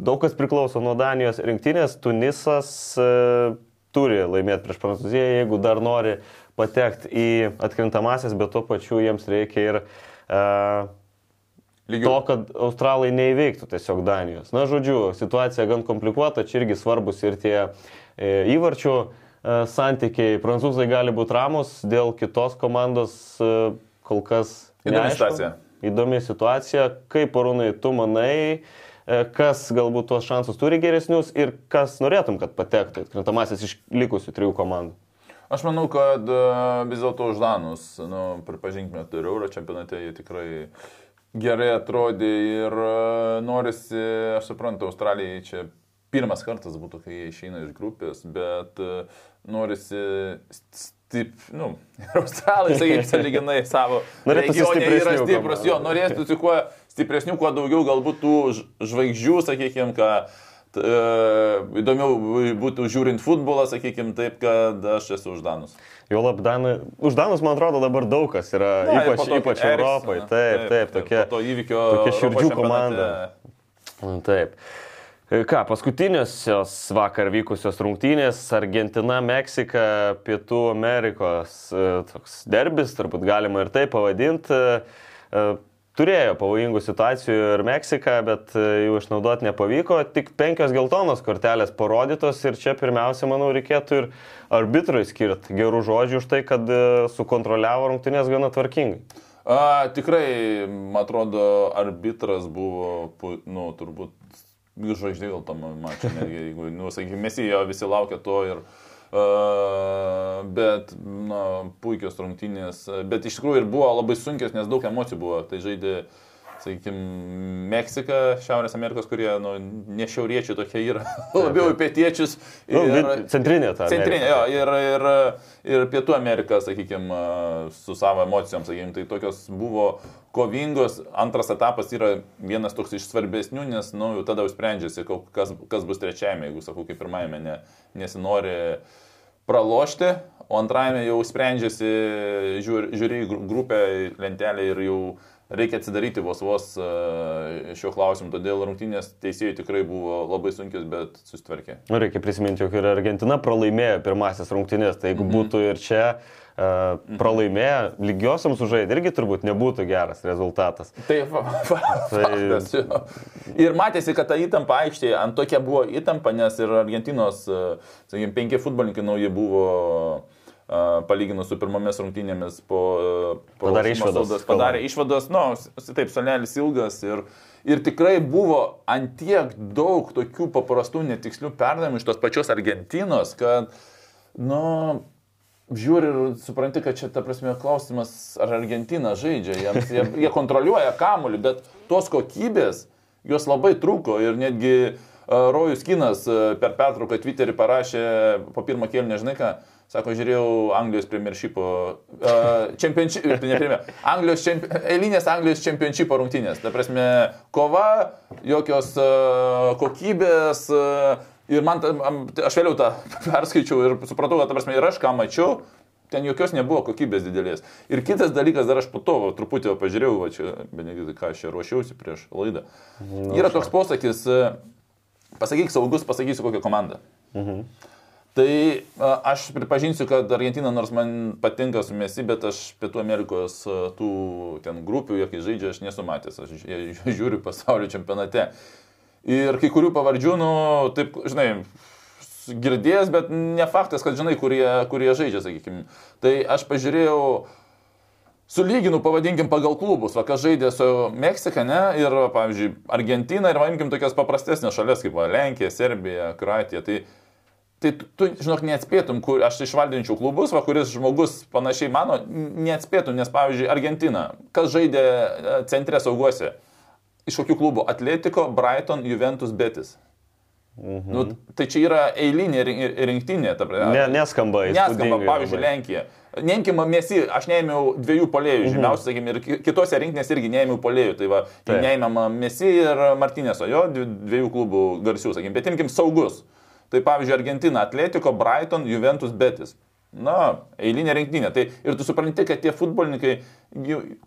daug kas priklauso nuo Danijos rinktinės. Tunisas turi laimėti prieš Prancūziją, jeigu dar nori patekti į atkrintamasias, bet tuo pačiu jiems reikia ir Lygiu. To, kad Australai neįveiktų tiesiog Danijos. Na, žodžiu, situacija gan komplikuota, čia irgi svarbus ir tie e, įvarčių e, santykiai. Prancūzai gali būti ramus, dėl kitos komandos e, kol kas. Įdomi neaišku. situacija. Įdomi situacija. Kaip, Arūnai, tu manai, e, kas galbūt tuos šansus turi geresnius ir kas norėtum, kad patektų atkrintamasis iš likusių trijų komandų? Aš manau, kad e, vis dėlto uždanus, nu, pripažinkime, tai Euro čempionate jie tikrai gerai atrodė ir e, norisi, aš suprantu, Australijai čia pirmas kartas būtų, kai jie išeina iš grupės, bet e, norisi stip, nu, ir australai, sakykime, saliginai savo regione yra stiprus, jo, norėtų kuo stipresnių, kuo daugiau galbūt tų žvaigždžių, sakykime, ką e, įdomiau būtų žiūrint futbolą, sakykime, taip, kad aš esu uždanus. Jau lab, Danai, už Danus, man atrodo, dabar daug kas yra, Na, ypač, ypač Europoje. Taip, taip, taip, tokia, to įvykio tokia širdžių komanda. Taip. Ką, paskutiniosios vakar vykusios rungtynės - Argentina, Meksika, Pietų Amerikos e, toks derbis, turbūt galima ir tai pavadinti. Turėjo pavojingų situacijų ir Meksika, bet e, jų išnaudoti nepavyko. Tik penkios geltonos kortelės parodytos ir čia pirmiausia, manau, reikėtų ir arbitrui skirti gerų žodžių už tai, kad e, sukontroliavo rungtynės gana tvarkingai. A, tikrai, man atrodo, arbitras buvo, nu, turbūt žvaigždė gal tam mačiau, netgi, jeigu, nu, sakykime, mes jo visi laukia to ir uh, bet na, puikios rungtynės, bet iš tikrųjų ir buvo labai sunkios, nes daug emocijų buvo. Tai žaidė, sakykime, Meksika, Šiaurės Amerikos, kurie nu, ne šiauriečiai tokie yra, labiau pietiečius. Nu, ir, centrinė ta. Centrinė, jo, ir, ir, ir Pietų Amerika, sakykime, su savo emocijom, sakykime, tai tokios buvo kovingos. Antras etapas yra vienas toks iš svarbesnių, nes, nu, jau tada jau sprendžiasi, kas, kas bus trečiajame, jeigu, sakau, kaip pirmajame ne, nesinori pralošti, o antrajame jau sprendžiasi, žiūri, žiūri grupę lentelę ir jau reikia atsidaryti vos vos e, šiuo klausimu, todėl rungtynės teisėjai tikrai buvo labai sunkios, bet susitvarkė. Nu, reikia prisiminti, jog ir Argentina pralaimėjo pirmasis rungtynės, tai jeigu mhm. būtų ir čia uh, pralaimėję, lygiosiam sužaidė, irgi turbūt nebūtų geras rezultatas. Taip, faktas. jo. Ir matėsi, kad ta įtampa aikštėje, ant tokia buvo įtampa, nes ir Argentinos, e, sakykime, penki futbolininkai nauji buvo palyginus su pirmomis rungtynėmis po... po padarė. Saudas, padarė išvadas, nu, taip, sonelis ilgas ir, ir tikrai buvo antiek daug tokių paprastų netikslių perdavimų iš tos pačios Argentinos, kad, nu, žiūri ir supranti, kad čia, ta prasme, klausimas, ar Argentina žaidžia, jiems, jie, jie kontroliuoja kamuolį, bet tos kokybės jos labai trūko ir netgi uh, Rojus Kinas uh, per pertrauką Twitterį parašė po pirmą kėlinį, nežinai ką, Sako, žiūrėjau Anglijos Premiershipo, uh, čempionship, ne premier, Anglijos čempi, eilinės Anglijos čempionship rungtynės. Ta prasme, kova, jokios uh, kokybės. Uh, ir man, aš vėliau tą perskaičiau ir supratau, kad, ta prasme, ir aš ką mačiau, ten jokios nebuvo kokybės didelės. Ir kitas dalykas, dar aš po to va, truputį pažiūrėjau, va, čia, benedikai, ką aš čia ruošiausi prieš laidą. Nu, Yra toks posakis, pasakyk saugus, pasakysiu kokią komandą. Mhm. Tai aš pripažinsiu, kad Argentina, nors man patinka su Mesi, bet aš Pietų Amerikos tų ten grupių, jie žaidžia, aš nesu matęs, aš žiūriu pasaulio čempionate. Ir kai kurių pavardžių, nu, taip, žinai, girdėjęs, bet ne faktas, kad žinai, kurie, kurie žaidžia, sakykime. Tai aš pažiūrėjau, sulyginu, pavadinkim, pagal klubus, va, kas žaidė su Meksika, ne, ir, pavyzdžiui, Argentina, ir paimkim tokias paprastesnės šalies kaip va, Lenkija, Serbija, Kroatija. Tai Tai tu, žinok, neatspėtum, kur aš išvardinčiau klubus, va, kuris žmogus panašiai mano, neatspėtum, nes, pavyzdžiui, Argentina, kas žaidė e, centre sauguose, iš kokių klubų? Atletiko, Brighton, Juventus, Betis. Mhm. Nu, tai čia yra eilinė rinktinė. Ta, ne, neskamba. Neskamba, pavyzdžiui, Lenkija. Neimkime mėsį, aš neėmiau dviejų polėjų, mhm. žymiausiai, sakykime, ir kitose rinkinėse irgi neėmiau polėjų. Tai va, neėmėm mėsį ir Martinėso, jo, dviejų klubų garsių, sakykime, bet imkim saugus. Mhm Tai pavyzdžiui, Argentina, Atletico, Brighton, Juventus, Betis. Na, eilinė rinktinė. Tai ir tu supranti, kad tie futbolininkai,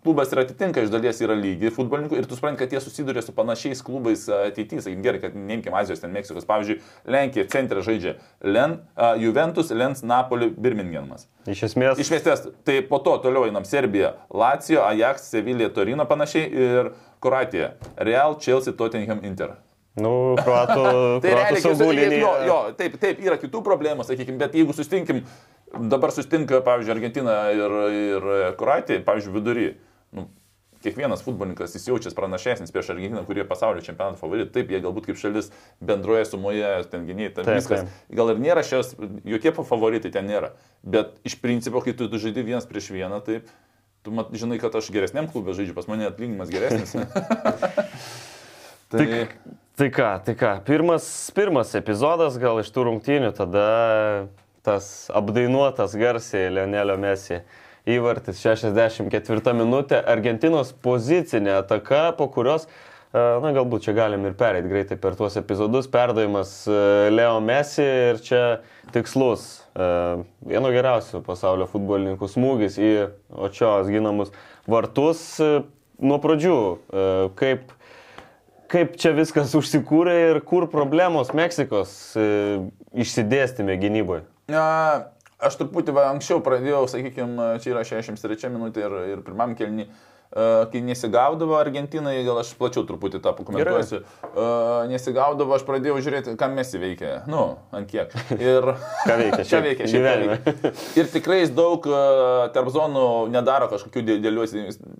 klubas ir atitinka iš dalies yra lygiai futbolininkų ir tu supranti, kad jie susiduria su panašiais klubais ateityje. Sakykim, gerai, kad neimkim Azijos, ten Meksikos. Pavyzdžiui, Lenkija centre žaidžia Len, uh, Juventus, Lens, Napoli, Birmingemas. Iš esmės. Iš esmės. Tai po to toliau einam Serbija, Lacijo, Ajax, Sevilija, Torino panašiai ir Kroatija. Real, Chelsea, Tottenham, Inter. Nu, kruatų, tai realiai, saugų linija. Jo, jo, taip, taip, yra kitų problemų, sakykime, bet jeigu sustinkim, dabar sustinka, pavyzdžiui, Argentina ir, ir Kroatija, pavyzdžiui, vidury, nu, kiekvienas futbolininkas įsijaučias pranašesnis prieš Argentiną, kurie pasaulio čempionato favoritai, taip, jie galbūt kaip šalis bendroje sumoje, ten gyniai, ten taip, viskas. Taip. Gal ir nėra šios, jokie favoritai ten nėra, bet iš principo, kai tu, tu žaidži vienas prieš vieną, taip, tu mat, žinai, kad aš geresniam klubė žaidžiu, pas mane atlyginimas geresnis. tai... tai Tai ką, tai ką, pirmas, pirmas epizodas gal iš tų rungtynių, tada tas apdainuotas garsiai Leonelio Messi įvartis 64 minutė, Argentinos pozicinė ataka, po kurios, e, na galbūt čia galim ir pereiti greitai per tuos epizodus, perdavimas e, Leo Messi ir čia tikslus, e, vieno geriausių pasaulio futbolininkų smūgis į Očios ginamus vartus nuo pradžių, kaip kaip čia viskas užsikūrė ir kur problemos Meksikos e, išsidėstymė gynyboje? Aš truputį va, anksčiau pradėjau, sakykime, čia yra 63 minutė ir, ir pirmam kelniui kai nesigaudavo Argentinai, gal aš plačiau truputį tą pakomentuosiu, Gerai. nesigaudavo, aš pradėjau žiūrėti, kam mes įveikia. Nu, ant kiek. Ir ką veikia, čia veikia, šiandien. Ir tikrai jis daug tarp zonų nedaro kažkokių didelių,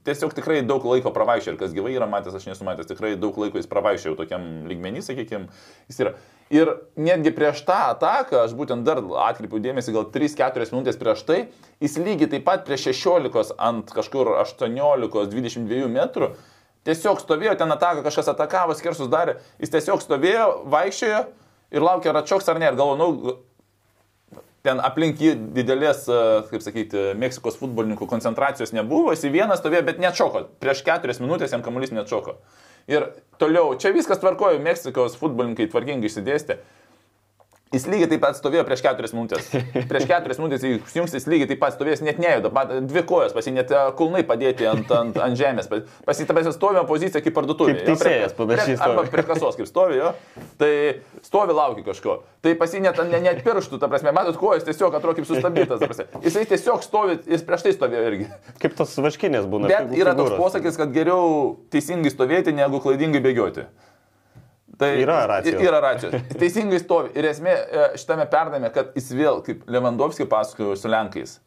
tiesiog tikrai daug laiko pravaišė ir kas gyvai yra matęs, aš nesu matęs, tikrai daug laiko jis pravaišė jau tokiam lygmenį, sakykime, jis yra. Ir netgi prieš tą ataką, aš būtent dar atkreipiau dėmesį, gal 3-4 minutės prieš tai, jis lygiai taip pat prie 16 ant kažkur 18-22 metrų tiesiog stovėjo ten ataką, kažkas atakavo, skersus darė, jis tiesiog stovėjo, vaikščiojo ir laukė, ar atšoks ar ne. Ir galvoju, nu, ten aplink jį didelės, kaip sakyti, Meksikos futbolininkų koncentracijos nebuvo, jis į vieną stovėjo, bet neatšoko. Prieš keturias minutės jam kamuolys neatšoko. Ir toliau, čia viskas tvarkoju, Meksikos futbolininkai tvarkingai išsidėstė. Jis lygiai taip pat stovėjo prieš keturias minutės. Prieš keturias minutės jis jis lygiai taip pat stovėjo, jis net nejuda, dvi kojas, pasi net e, kulnai padėti ant, ant, ant žemės. Pasitabęs stovėjo pozicija kaip parduotuvė. Kaip teisėjas panašiai. Arba prie kasos kaip stovi, jo. Tai stovi laukia kažko. Tai pasi net, net, net pirštų, ta prasme, matot, kojas tiesiog atrodo kaip sustabdytas. Jisai tiesiog stovi, jis prieš tai stovėjo irgi. Kaip tos vaškinės būna. Bet yra toks posakis, kad geriau teisingai stovėti, negu klaidingai bėgioti. Tai Yra racijos. Yra racijos. Teisingai stovi. Ir esmė e, šitame perdame, kad jis vėl, kaip Lewandowski pasakojo su Lenkais,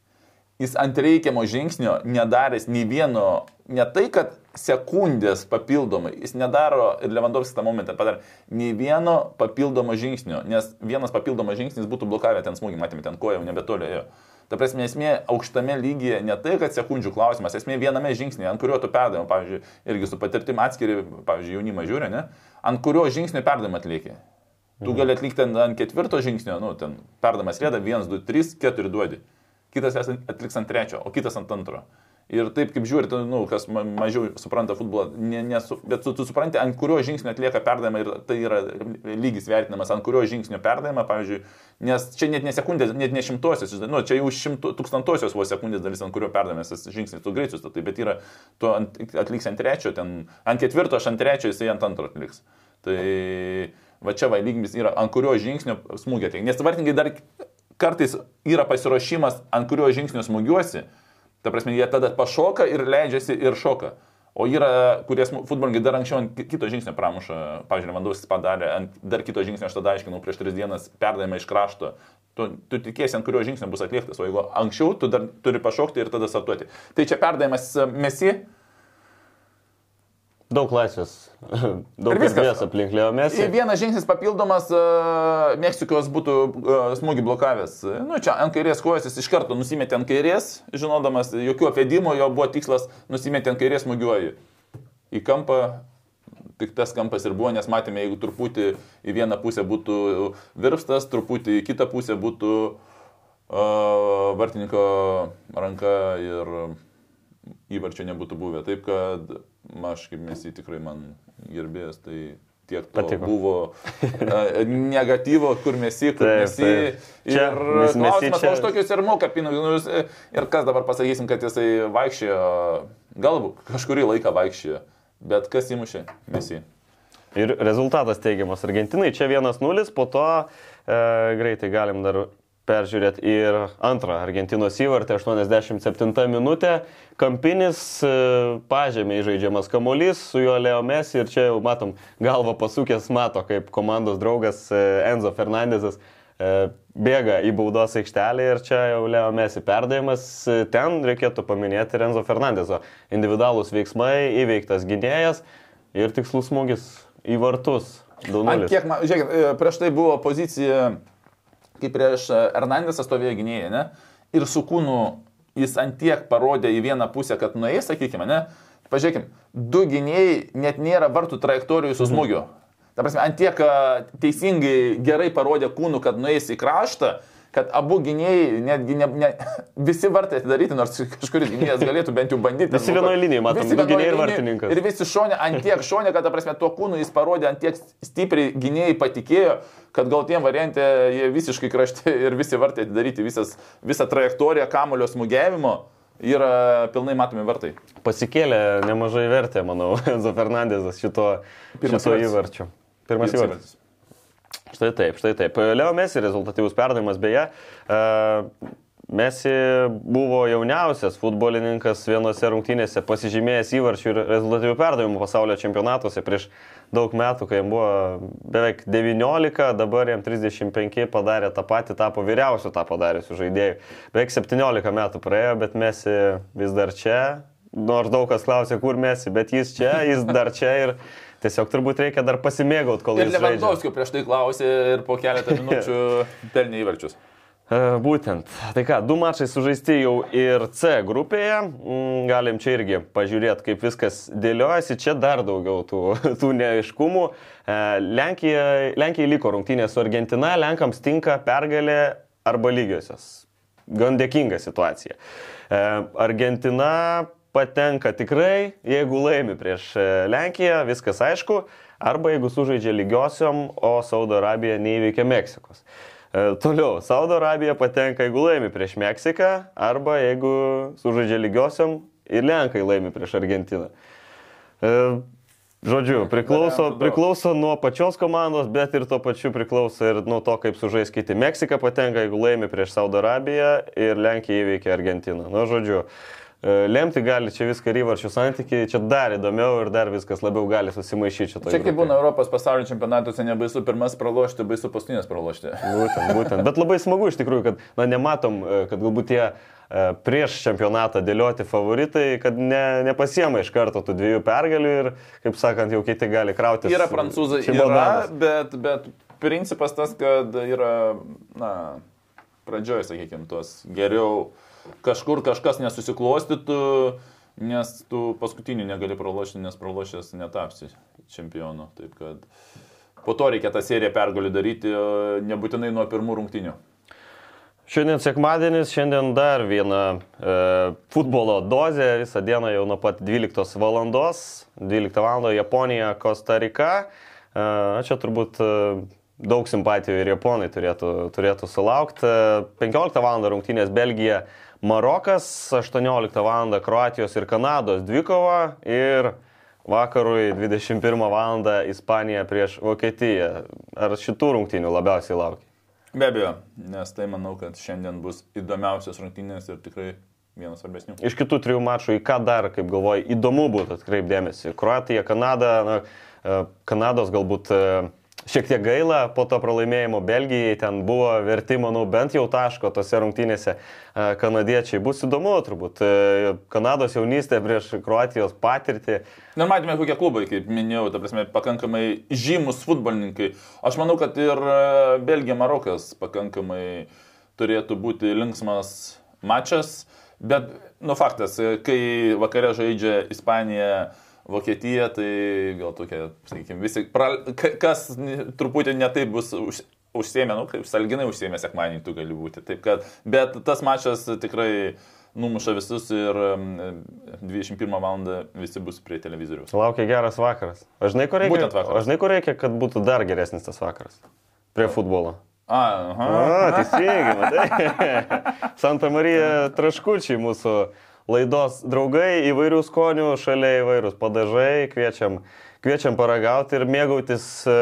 jis ant reikiamo žingsnio nedaręs nei vieno, ne tai, kad sekundės papildomai, jis nedaro, ir Lewandowski tą momentą padarė, nei vieno papildomo žingsnio, nes vienas papildomas žingsnis būtų blokavę ten smūgį, matėme, ten koja jau nebetoli ėjo. Ta prasme, esmė aukštame lygyje ne tai, kad sekundžių klausimas, esmė viename žingsnėje, ant kurio tu perdavai, pavyzdžiui, irgi su patirtim atskiri, pavyzdžiui, jaunimą žiūri, ne? ant kurio žingsnio perdavimą atlieki. Tu gali atlikti ant, ant ketvirto žingsnio, nu, ten perdamas rėda, 1, 2, 3, 4 duodi. Kitas atliks ant trečio, o kitas ant antro. Ir taip kaip žiūri, tu, nu, kas ma mažiau supranta futbolą, ne, nesu, bet tu, tu supranti, ant kurio žingsnio atlieka perdavimą ir tai yra lygis vertinamas, ant kurio žingsnio perdavimą, pavyzdžiui, nes čia net ne sekundės, net ne šimtosios, nu, čia jau šimtų, tūkstantosios vos sekundės dalis, ant kurio perdavimas tas žingsnis, tu greitus, tai bet yra, tu ant, atliks ant trečio, ten, ant ketvirto, aš ant trečio, jisai ant antro atliks. Tai va čia va lygmis yra, ant kurio žingsnio atliks. Nes vartininkai dar kartais yra pasiruošimas, ant kurio žingsnio smūgiuosi. Ta prasme, jie tada pašoka ir leidžiasi ir šoka. O yra, kurie futbolininkai dar anksčiau ant ki- kito žingsnio pramuša, pavyzdžiui, Vandovskis padarė, ant dar kito žingsnio aš tada aiškinau prieš tris dienas perdavimą iš krašto. Tu, tu tikėsi, ant kurio žingsnio bus atliktas, o jeigu anksčiau, tu dar turi pašokti ir tada startuoti. Tai čia perdavimas e, mesi, Daug laisvės. Daug erdvės aplink Leo Messi. Vienas žingsnis papildomas uh, Meksikos būtų uh, smūgį blokavęs. Nu, čia ant kairės kojos jis iš karto nusimetė ant kairės, žinodamas, jokių apėdimų, jo buvo tikslas nusimetė ant kairės smūgiuoji. Į kampą, tik tas kampas ir buvo, nes matėme, jeigu truputį į vieną pusę būtų virpstas, truputį į kitą pusę būtų uh, vartininko ranka ir įvarčio nebūtų buvę. Taip kad aš kaip mes jį tikrai man gerbėjęs, tai tiek Patiko. buvo negatyvo, kur mes jį, kur mes jį. Ir klausimas, čia- čia... už tokius ir moka pinigus. Nu, ir kas dabar pasakysim, kad jisai vaikščiojo, galbūt kažkurį laiką vaikščiojo, bet kas įmušė? Mes jį. Ir rezultatas teigiamas Argentinai. Čia 1-0, po to e, greitai galim dar peržiūrėti ir antrą Argentinos įvartį, 87 minutė. Kampinis e, pažemė įžaidžiamas kamuolys, su juo Leo Messi ir čia jau matom galvą pasukęs, mato kaip komandos draugas e, Enzo Fernandezas e, bėga į baudos aikštelę ir čia jau Leo Messi perdavimas. Ten reikėtų paminėti ir Enzo Fernandezo individualūs veiksmai, įveiktas gynėjas ir tikslus smūgis į vartus. Ant 2-0. kiek, ma- žiūrėkit, prieš tai buvo pozicija, kaip prieš e, Hernandesą stovėjo gynėjai, ne? Ir su kūnu jis ant tiek parodė į vieną pusę, kad nueis, sakykime, ne? Pažiūrėkime, du gynėjai net nėra vartų trajektorijų su smūgiu. Ta prasme, ant tiek e, teisingai gerai parodė kūnų, kad nueis į kraštą, kad abu gynėjai, netgi ne, ne, visi vartai atidaryti, nors kažkuris gynėjas galėtų bent jau bandyti. Visi vienoj linijoj, matom, Visi gynėjai ir vartininkas. Ir visi šonė, ant tiek šonė, kad, ta prasme, tuo kūnu jis parodė, ant tiek stipriai gynėjai patikėjo, kad gal tiem variantė jie visiškai krašte ir visi vartai atidaryti, visas, visą trajektoriją kamulio smūgiavimo yra pilnai matomi vartai. Pasikėlė nemažai vertę, manau, Enzo Fernandezas šito, šito įvarčio. Pirmas įvartis. Štai taip, štai taip. Leo Messi rezultatyvus perdavimas beje. e, Messi buvo jauniausias futbolininkas vienose rungtynėse pasižymėjęs įvarčių ir rezultatyvių perdavimų pasaulio čempionatuose prieš daug metų, kai jam buvo beveik 19, dabar jam 35 padarė tą patį, tapo vyriausiu tą padariusiu žaidėju. Beveik 17 metų praėjo, bet Messi vis dar čia. Nors daug kas klausė, kur Messi, bet jis čia, jis dar čia ir tiesiog turbūt reikia dar pasimėgauti, kol Ir jis žaidžia. Lewandowski prieš tai klausė ir po keletą minučių pelnė įvarčius. E, Būtent. Tai ką, du mačai sužaisti jau ir C grupėje. Mm, Galim čia irgi pažiūrėti, kaip viskas dėliojasi. Čia dar daugiau tų, tų neaiškumų. E, Lenkija, Lenkijai liko rungtynė su Argentina, Lenkams tinka pergalė arba lygiosios. Gan dėkinga situacija. E, Argentina patenka tikrai, jeigu laimi prieš e, Lenkiją, viskas aišku, arba jeigu sužaidžia lygiosiom, o Saudo Arabija neįveikia Meksikos. E, toliau, Saudo Arabija patenka, jeigu laimi prieš Meksiką, arba jeigu sužaidžia lygiosiam ir Lenkai laimi prieš Argentiną. E, žodžiu, priklauso, priklauso nuo pačios komandos, bet ir tuo pačiu priklauso ir nuo to, kaip sužais kiti. Meksika patenka, jeigu laimi prieš Saudo Arabiją ir Lenkija įveikia Argentiną. Nu, žodžiu, e, lemti gali čia viską ir įvarčių santykiai, čia dar įdomiau ir dar viskas labiau gali susimaišyti šito. Čia kaip būna Europos pasaulio čempionatuose, nebaisu pirmas pralošti, baisu paskutinės pralošti. Būtent, būtent. Bet labai smagu iš tikrųjų, kad na, nematom, e, kad galbūt tie e, prieš čempionatą dėlioti favoritai, kad ne, nepasiema iš karto tų dviejų pergalių ir, kaip sakant, jau kiti gali krauti. Yra prancūzai, yra, bet, bet principas tas, kad yra, na, pradžioj, sakykime, tuos geriau kažkur kažkas nesusiklostytų, nes tu paskutinį negali pralošti, nes pralošęs netapsi čempionu. Taip kad po to reikia tą seriją pergalių daryti, nebūtinai nuo pirmų rungtinių. Šiandien sekmadienis, šiandien dar viena e, futbolo dozė, visą dieną jau nuo pat 12 val. 12 val. Japonija, Kosta Rika. E, čia turbūt e, daug simpatijų ir japonai turėtų, turėtų sulaukti. E, 15 val. rungtynės Belgija, Marokas, 18 val. Kroatijos ir Kanados dvikova ir vakarui 21 val. Ispanija prieš Vokietiją. Ar šitų rungtynių labiausiai laukia? Be abejo, nes tai manau, kad šiandien bus įdomiausias rungtynės ir tikrai vienas svarbesnių. Iš kitų trijų mačų į ką dar, kaip galvoju, įdomu būtų atkreipdėmėsi. Kroatija, Kanada, na, e, Kanados galbūt e, šiek tiek gaila po to pralaimėjimo Belgijai, ten buvo verti, manau, bent jau taško tose rungtynėse e, kanadiečiai. Bus įdomu turbūt. E, Kanados jaunystė prieš Kroatijos patirtį. Na, matėme, kokie klubai, kaip minėjau, ta prasme, pakankamai žymus futbolininkai. Aš manau, kad ir e, Belgija Marokas pakankamai turėtų būti linksmas mačas, bet, nu, faktas, kai vakare žaidžia Ispanija, Vokietija, tai gal tokia, sakykime, visi, pra, ka- kas truputį netaip bus už, užsiemę, nu, kaip salginai užsiemę sekmanį tu gali būti. Taip kad, bet tas mačas tikrai numuša visus ir mm, 21 val. visi bus prie televizoriaus. Laukia geras vakaras. O žinai, kur reikia, o žinai, kur reikia, kad būtų dar geresnis tas vakaras? Prie futbolo. A, aha. A, teisingai, matai. Santa Marija Traškučiai mūsų laidos draugai, įvairių skonių, šalia įvairūs padažai, kviečiam, kviečiam paragauti ir mėgautis, e,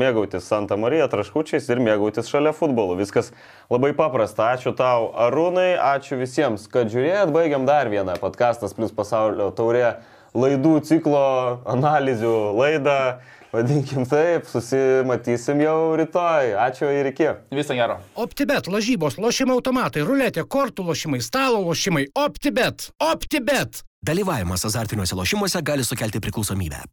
mėgautis Santa Marija Traškučiais ir mėgautis šalia futbolu. Viskas labai paprasta. Ačiū tau, Arūnai, ačiū visiems, kad žiūrėjot. Baigiam dar vieną podcastas plus pasaulio taurė laidų ciklo analizių laidą. Vadinkim taip, susimatysim jau rytoj. Ačiū ir iki. Visą gerą. OptiBet, lažybos, lošimo automatai, ruletė, kortų lošimai, stalo lošimai. OptiBet. OptiBet. Dalyvavimas azartiniuose lošimuose gali sukelti priklausomybę.